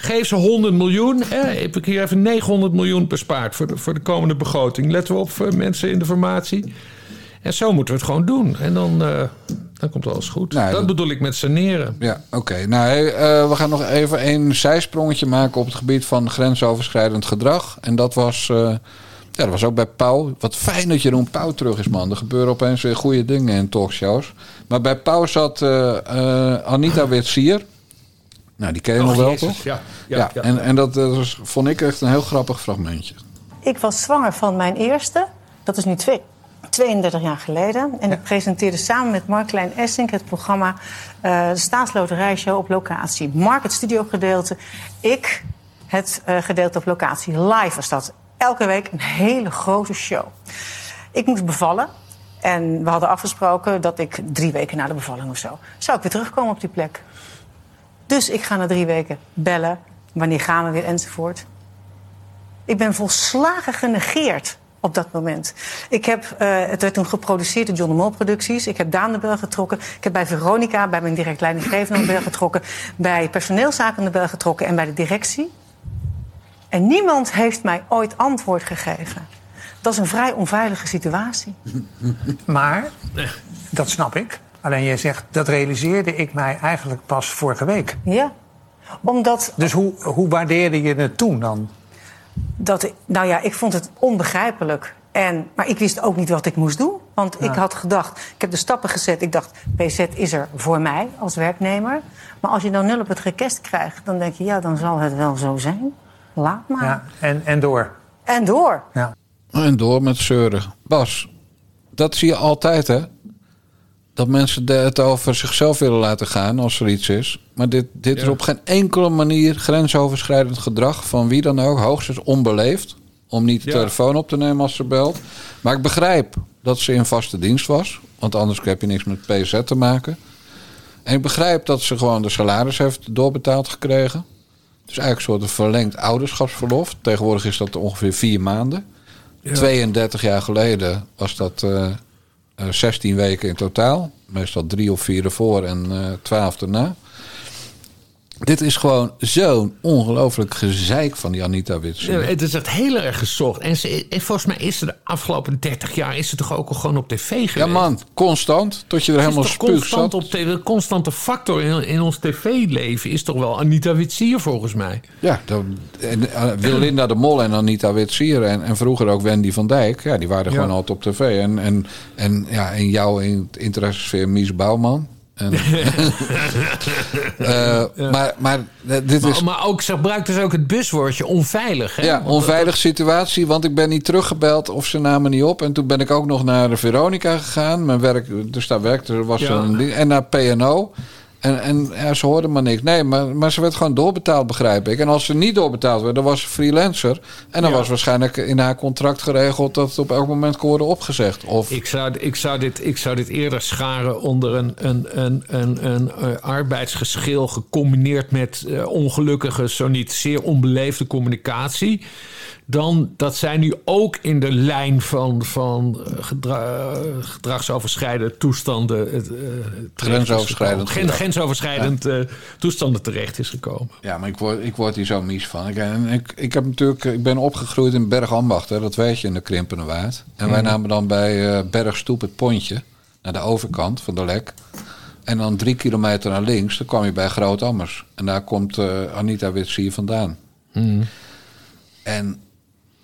Geef ze 100 miljoen. Eh, heb ik hier even 900 miljoen bespaard voor de, voor de komende begroting. Letten we op voor mensen in de formatie. En zo moeten we het gewoon doen. En dan, eh, dan komt alles goed. Nou, dat, dat- bedoel ik met saneren. Ja, oké. Nou, hey, eh, we gaan nog even een zijsprongetje maken op het gebied van grensoverschrijdend gedrag. En dat was, eh, ja, dat was ook bij Pauw. Wat fijn dat Jeroen Pauw terug is, man. Er gebeuren opeens weer goede dingen in talkshows. Maar bij Pauw zat eh, eh, Anita Witsier. Nou, die ken je nog wel, Jezus, toch? Ja, Ja, ja, ja. en, en dat, eh, was, vond ik echt een heel grappig fragmentje. Ik was zwanger van mijn eerste. Dat is nu twee, 32 jaar geleden. En ik presenteerde samen met Mark-Klein Essink het programma eh de Staatsloterijshow op locatie. Mark het studiogedeelte, ik het eh, gedeelte op locatie. Live was dat. Elke week een hele grote show. Ik moest bevallen. En we hadden afgesproken dat ik drie weken na de bevalling of zo... zou ik weer terugkomen op die plek. Dus ik ga na drie weken bellen. Wanneer gaan we weer enzovoort. Ik ben volslagen genegeerd op dat moment. Ik heb, eh, het werd toen geproduceerd door John de Mol Producties. Ik heb Daan de Bel getrokken. Ik heb bij Veronica, bij mijn direct leidinggevende de bel getrokken. Bij personeelszaken de bel getrokken en bij de directie. En niemand heeft mij ooit antwoord gegeven. Dat is een vrij onveilige situatie. Maar, dat snap ik. Alleen jij zegt, dat realiseerde ik mij eigenlijk pas vorige week. Ja. Omdat Dus hoe, hoe waardeerde je het toen dan? dat nou ja, ik vond het onbegrijpelijk. En, maar ik wist ook niet wat ik moest doen. Want ik had gedacht, ik heb de stappen gezet. Ik dacht, PZ is er voor mij als werknemer. Maar als je dan nul op het rekest krijgt, dan denk je, ja, dan zal het wel zo zijn. Laat maar. Ja, en, en door. En door. Ja. En door met zeuren. Bas, dat zie je altijd, hè? Dat mensen het over zichzelf willen laten gaan als er iets is. Maar dit, dit is op geen enkele manier grensoverschrijdend gedrag van wie dan ook. Hoogstens onbeleefd. Om niet de Ja. telefoon op te nemen als ze belt. Maar ik begrijp dat ze in vaste dienst was. Want anders heb je niks met PZ te maken. En ik begrijp dat ze gewoon de salaris heeft doorbetaald gekregen. Dus eigenlijk een soort verlengd ouderschapsverlof. Tegenwoordig is dat ongeveer vier maanden. 32 jaar geleden was dat eh, 16 weken in totaal. Meestal drie of vier ervoor en eh 12 erna. Dit is gewoon zo'n ongelooflijk gezeik van die Anita Wits. Ja, het is echt heel erg gezocht. En, ze, en volgens mij is ze de afgelopen 30 jaar is ze toch ook al gewoon op tv geweest. Ja man, constant. Tot je er Het helemaal spuug constant zat. op tv. De constante factor in, in ons tv-leven is toch wel Anita Witsier volgens mij. Ja, dan, en, eh, Willinda de Mol en Anita Witsier en, en vroeger ook Wendy van Dijk. Ja, die waren Ja. gewoon altijd op tv. En, en, en ja, in jouw in- interessesfeer Mies Bouwman. En, Eh, Maar, maar eh, dit is... Maar, ook, ze gebruikt dus ook het buswoordje onveilig. Hè? Ja, Want onveilige situatie, want ik ben niet teruggebeld of ze namen niet op. En toen ben ik ook nog naar de Veronica gegaan. Mijn werk, dus daar werkte, er was Ja. een. En naar PNO. En, en ja, ze hoorden maar niks. Nee, maar, maar ze werd gewoon doorbetaald, begrijp ik. En als ze niet doorbetaald werd, dan was ze freelancer. En dan Ja. was waarschijnlijk in haar contract geregeld dat het op elk moment kon worden opgezegd. Of Ik zou, ik, zou dit, ik zou dit eerder scharen onder een, een, een, een, een, eh, arbeidsgeschil gecombineerd met eh, ongelukkige, zo niet zeer onbeleefde communicatie. Dan dat zij nu ook in de lijn van, van eh, gedra- eh, gedragsoverschrijdende toestanden. is Grensoverschrijdend Grensoverschrijdend toestanden terecht is gekomen. Ja, maar ik word, ik word hier zo mies van. Ik, en ik, ik, heb natuurlijk, ik ben opgegroeid in Bergambacht, hè, dat weet je, in de Krimpende Waard. En wij namen dan bij Bergstoep het pontje, naar de overkant van de lek. En dan drie kilometer naar links, dan kwam je bij Groot-Ammers. En daar komt eh, Anita Witsier vandaan. En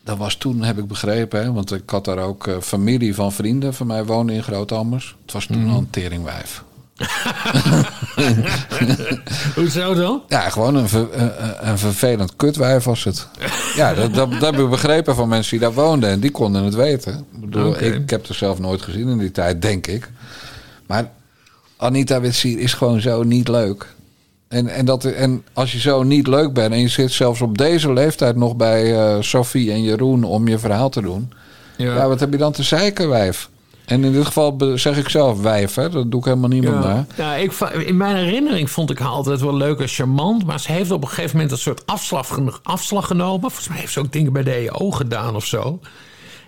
dat was toen, heb ik begrepen, hè, want ik had daar ook eh, familie van vrienden van mij wonen in Groot-Ammers. Het was toen al een teringwijf. Hoezo dan? Ja, gewoon een, ver- een, vervelend kutwijf was het. Ja, dat, dat, dat heb ik begrepen van mensen die daar woonden. En die konden het weten. Ik, bedoel, ik heb er zelf nooit gezien in die tijd, denk ik. Maar Anita Witsier is gewoon zo niet leuk. En, en, dat, en als je zo niet leuk bent... en je zit zelfs op deze leeftijd nog bij eh Sophie en Jeroen... om je verhaal te doen... Ja. wat heb je dan te zeiken, wijf? En in dit geval zeg ik zelf wijf, hè? Dat doe ik helemaal niemand naar. Ja, ik, in mijn herinnering vond ik haar altijd wel leuk en charmant. Maar ze heeft op een gegeven moment een soort afslag, geno- afslag genomen. Volgens mij heeft ze ook dingen bij de EO gedaan of zo.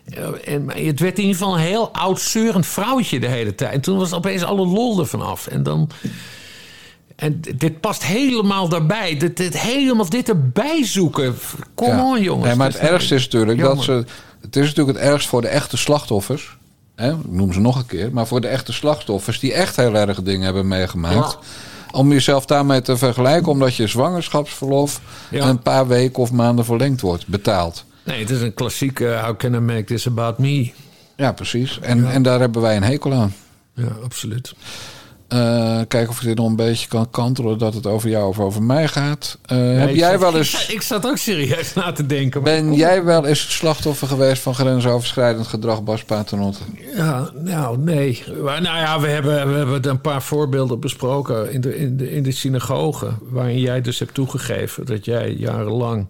Ja, En maar het werd in ieder geval een heel oud zeurend vrouwtje de hele tijd. En toen was opeens alle lol ervan af. En dan... En dit past helemaal daarbij. Dit, dit, helemaal dit erbij zoeken. Kom Ja. on, jongens. Nee, maar het ergste is natuurlijk dat ze. Het is natuurlijk het ergst voor de echte slachtoffers. Hè? Ik noem ze nog een keer. Maar voor de echte slachtoffers die echt heel erge dingen hebben meegemaakt. Om jezelf daarmee te vergelijken, omdat je zwangerschapsverlof Ja. een paar weken of maanden verlengd wordt, betaald. Nee, het is een klassieke How can I make this about me? Ja, precies. En, en daar hebben wij een hekel aan. Ja, absoluut. Eh, kijken of ik dit nog een beetje kan kantelen dat het over jou of over mij gaat. Eh, heb ik jij zat- wel eens. ik zat ook serieus na te denken. maar- Ben jij wel eens het slachtoffer geweest van grensoverschrijdend gedrag, Bas Paternotte? Ja, nou nee. Maar, nou ja, we hebben, we hebben een paar voorbeelden besproken in de, in, de, in de synagoge. Waarin jij dus hebt toegegeven dat jij jarenlang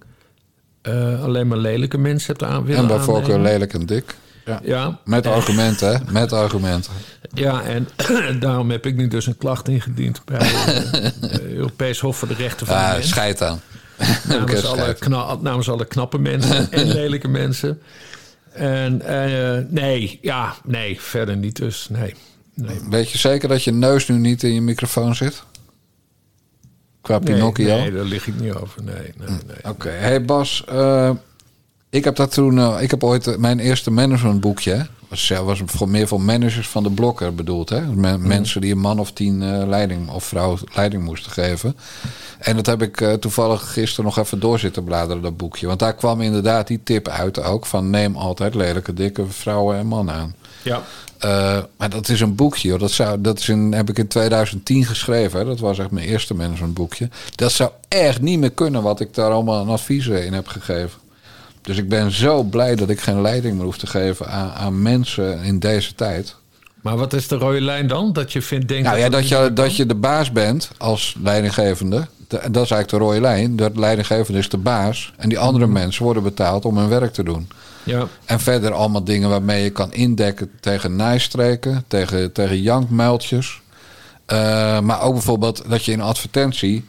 eh, alleen maar lelijke mensen hebt aan willen En bij voorkeur aannemen. lelijk en dik. Ja. Ja, Met argumenten, hè? Met argumenten. ja, en daarom heb ik nu dus een klacht ingediend bij het Europees Hof voor de Rechten van de Ah, Mens. scheid aan. namens, alle kna- namens alle knappe mensen en lelijke mensen. En eh, nee, ja, nee, verder niet dus. Nee, nee. Weet je zeker dat je neus nu niet in je microfoon zit? Qua Nee, Pinocchio? Nee, daar lig ik niet over. Nee, nee, nee. Oké. Hey Bas, eh, ik heb dat toen... eh, ik heb ooit eh, mijn eerste managementboekje... was, ja, was meer voor managers van de blokker bedoeld. Hè? Men- Mensen die een man of tien eh, leiding of vrouw leiding moesten geven. En dat heb ik toevallig gisteren nog even door zitten bladeren, dat boekje. Want daar kwam inderdaad die tip uit ook... van neem altijd lelijke, dikke vrouwen en mannen aan. Ja. Maar dat is een boekje, hoor. Dat, zou, dat is in, heb ik in 2010 geschreven. Hè. Dat was echt mijn eerste managementboekje. Dat zou echt niet meer kunnen wat ik daar allemaal aan adviezen in heb gegeven. Dus ik ben zo blij dat ik geen leiding meer hoef te geven aan, aan mensen in deze tijd. Maar wat is de rode lijn dan? Dat je vindt, denkt Nou ja, dat je, dat je de baas bent als leidinggevende. De- Dat is eigenlijk de rode lijn. Dat leidinggevende is de baas. En die andere mensen worden betaald om hun werk te doen. Ja, En verder allemaal dingen waarmee je kan indekken tegen naaistreken, tegen, tegen jankmuiltjes. Eh, maar ook bijvoorbeeld dat je in advertentie.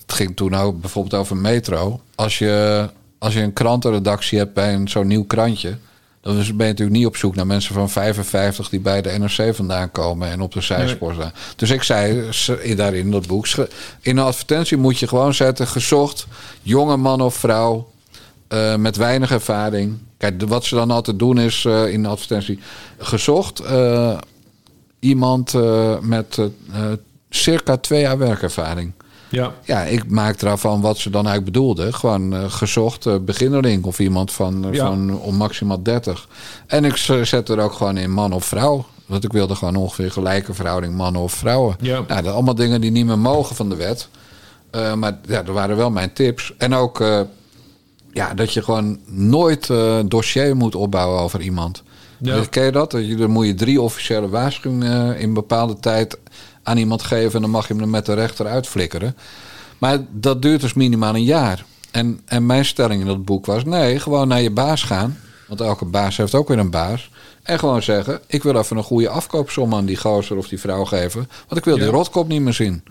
Het ging toen ook bijvoorbeeld over Metro. Als je, als je een krantenredactie hebt bij een zo'n nieuw krantje. Dan ben je natuurlijk niet op zoek naar mensen van 55 die bij de NRC vandaan komen en op de zijspoor staan. Dus ik zei daarin dat boek. In een advertentie moet je gewoon zetten: gezocht, jonge man of vrouw, eh, met weinig ervaring. Kijk, wat ze dan altijd doen is eh, in de advertentie gezocht eh, iemand met circa twee jaar werkervaring. Ja. Ja, ik maak ervan wat ze dan eigenlijk bedoelden. Gewoon eh, gezocht eh, beginneling of iemand van, eh, Ja. van om maximaal 30. En ik zet er ook gewoon in man of vrouw. Want ik wilde gewoon ongeveer gelijke verhouding mannen of vrouwen. Ja. Nou, dat zijn allemaal dingen die niet meer mogen van de wet. Maar ja, dat waren wel mijn tips. En ook ja, dat je gewoon nooit een dossier moet opbouwen over iemand. Ja. Ken je dat? Dat je- Dan moet je drie officiële waarschuwingen in bepaalde tijd aan iemand geven. En dan mag je hem er met de rechter uitflikkeren. Maar dat duurt dus minimaal een jaar. En, en mijn stelling in dat boek was: nee, gewoon naar je baas gaan. Want elke baas heeft ook weer een baas. En gewoon zeggen: ik wil even een goede afkoopsom aan die gozer of die vrouw geven. Want ik wil die rotkop niet meer zien.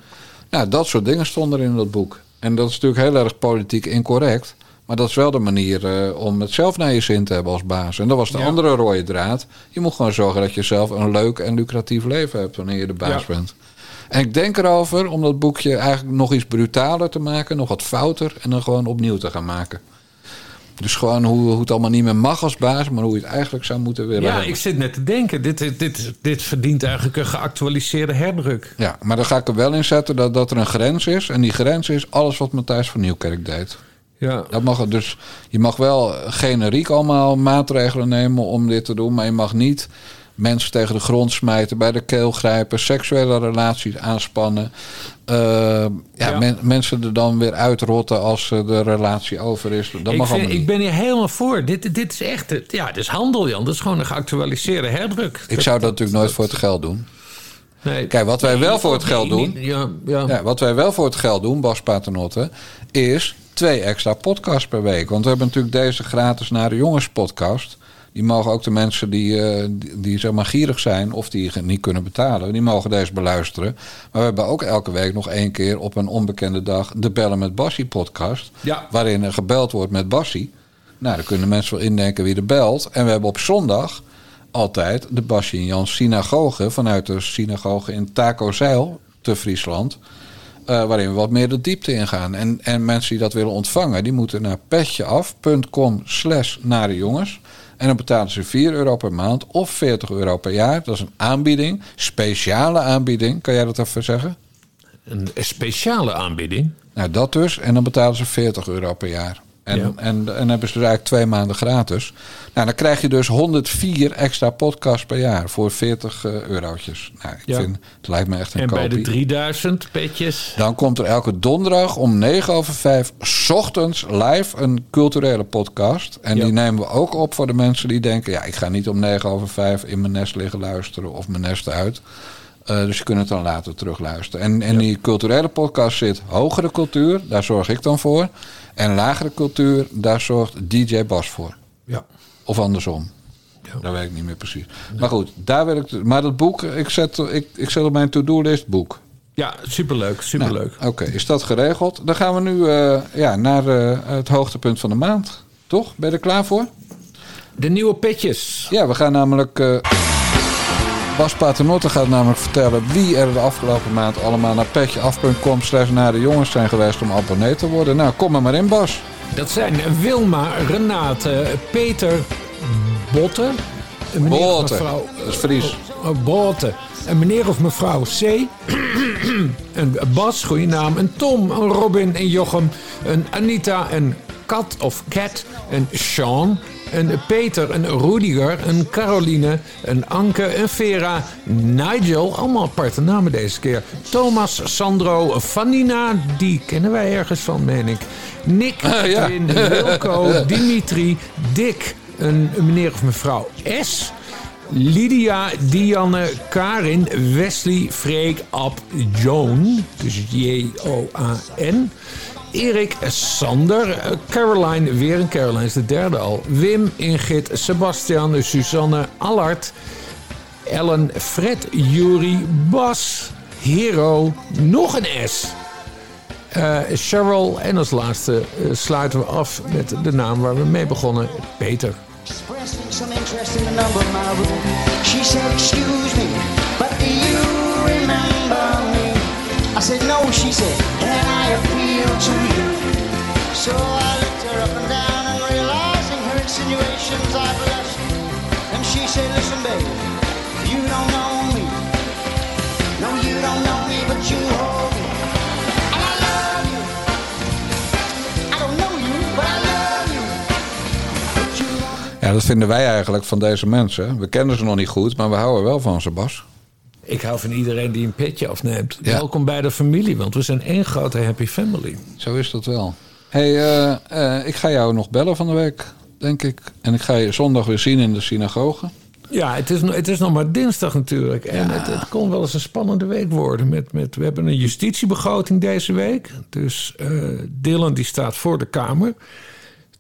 Nou, dat soort dingen stonden er in dat boek. En dat is natuurlijk heel erg politiek incorrect. Maar dat is wel de manier eh, om het zelf naar je zin te hebben als baas. En dat was de Ja. andere rode draad. Je moet gewoon zorgen dat je zelf een leuk en lucratief leven hebt wanneer je de baas Ja. bent. En ik denk erover om dat boekje eigenlijk nog iets brutaler te maken, nog wat fouter en dan gewoon opnieuw te gaan maken. Dus gewoon hoe, hoe het allemaal niet meer mag als baas, maar hoe je het eigenlijk zou moeten willen. ja hebben. ik zit net te denken. Dit, dit, dit verdient eigenlijk een geactualiseerde herdruk. Ja, maar dan ga ik er wel in zetten dat, dat er een grens is. En die grens is alles wat Matthijs van Nieuwkerk deed. Ja. Dat mag, dus je mag wel generiek allemaal maatregelen nemen om dit te doen. Maar je mag niet mensen tegen de grond smijten, bij de keel grijpen, seksuele relaties aanspannen. Eh, ja, Ja. men- mensen er dan weer uitrotten als de relatie over is. Dat ik, mag vind- ik ben hier helemaal voor. Dit, dit is echt, het- ja, dit is handel, Jan. Dat is gewoon een geactualiseerde herdruk. Ik zou dat natuurlijk nooit voor het geld doen. Nee. Kijk, wat wij wel voor het geld doen. ja. Ja, wat wij wel voor het geld doen, Bas Paternotte, is twee extra podcasts per week. Want we hebben natuurlijk deze gratis naar de jongens podcast. Die mogen ook de mensen die, eh, die, die zeg maar gierig zijn of die niet kunnen betalen, die mogen deze beluisteren. Maar we hebben ook elke week nog één keer op een onbekende dag de Bellen met Bassie podcast. Ja. Waarin er gebeld wordt met Bassie. Nou, dan kunnen mensen wel indenken wie er belt. En we hebben op zondag altijd de Bassie en Jan synagoge vanuit de synagoge in Taco-Zeil te Friesland. Eh, waarin we wat meer de diepte ingaan. En, en mensen die dat willen ontvangen, die moeten naar petjeaf.com slash nare jongens. En dan betalen ze 4 euro per maand of 40 euro per jaar. Dat is een aanbieding, speciale aanbieding. Kan jij dat even zeggen? Een speciale aanbieding. Nou, dat dus. En dan betalen ze 40 euro per jaar. En, Ja. en, en hebben ze dus eigenlijk twee maanden gratis. Nou, dan krijg je dus 104 extra podcasts per jaar voor 40 eh, eurotjes. Nou, ik Ja. vind, het lijkt me echt een En bij de kopie. 3000 petjes. Dan komt er elke donderdag om 9 over 5 's ochtends live een culturele podcast. En Ja. die nemen we ook op voor de mensen die denken... ja, ik ga niet om 9 over 5 in mijn nest liggen luisteren of mijn nest uit. Eh, dus je kunt het dan later terugluisteren. En in die culturele podcast zit hogere cultuur, daar zorg ik dan voor. En lagere cultuur, daar zorgt DJ Bas voor. Ja. Of andersom. Dat weet ik niet meer precies. Maar goed, daar wil ik. Maar dat boek, ik zet, ik, ik zet op mijn to-do-list boek. Ja, superleuk, superleuk. Nou, Oké, is dat geregeld? Dan gaan we nu eh, ja, naar eh, het hoogtepunt van de maand. Toch? Ben je er klaar voor? De nieuwe petjes. Ja, we gaan namelijk. eh Bas Paternotte gaat namelijk vertellen wie er de afgelopen maand allemaal naar petjeaf.com slash naar de jongens zijn geweest om abonnee te worden. Nou, kom er maar in, Bas. Dat zijn Wilma, Renate, Peter, Botte. een Meneer of Botte. mevrouw Dat is Fries. oh, Botte. Een meneer of mevrouw C. een Bas, goede naam. Een Tom, een Robin, een Jochem. Een Anita, een Kat of Cat. Een Sean. Een Peter, een Rudiger, een Caroline, een Anke, een Vera, Nigel, allemaal aparte namen deze keer. Thomas, Sandro, Vanina, die kennen wij ergens van, meen ik. Nick, Ah, ja. Wilco, Dimitri, Dick, een, een meneer of mevrouw S. Lydia, Dianne, Karin, Wesley, Freek, Ab, Joan. Dus J-O-A-N. Erik, Sander, eh, Caroline, weer een Caroline is de derde al. Wim, Ingrid, Sebastian, Suzanne, Allard, Ellen, Fred, Juri, Bas, Hero, nog een S. Eh, Cheryl en als laatste eh, sluiten we af met de naam waar we mee begonnen, Peter. Ja, dat vinden wij eigenlijk van deze mensen. We kennen ze nog niet goed, maar we houden wel van ze, Bas. Ik hou van iedereen die een petje afneemt. Ja. Welkom bij de familie, want we zijn één grote happy family. Zo is dat wel. hey, eh, eh, ik ga jou nog bellen van de week, denk ik. En ik ga je zondag weer zien in de synagoge. Ja, het is, het is nog maar dinsdag natuurlijk. En het, het kon wel eens een spannende week worden. Met, met, we hebben een justitiebegroting deze week. Dus eh Dylan die staat voor de Kamer.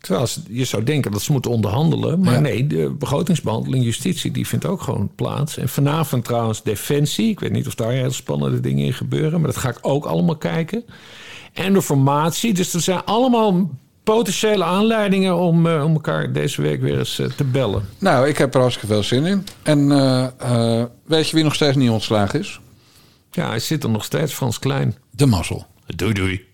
Terwijl ze- je zou denken dat ze moeten onderhandelen. Maar Ja. nee, de begrotingsbehandeling justitie die vindt ook gewoon plaats. En vanavond trouwens defensie. Ik weet niet of daar heel spannende dingen in gebeuren. Maar dat ga ik ook allemaal kijken. En de formatie. Dus er zijn allemaal potentiële aanleidingen om, eh, om elkaar deze week weer eens eh, te bellen. Nou, ik heb er hartstikke veel zin in. En eh, eh, weet je wie nog steeds niet ontslagen is? Ja, hij zit er nog steeds, Frans Klein. De mazzel. Doei doei.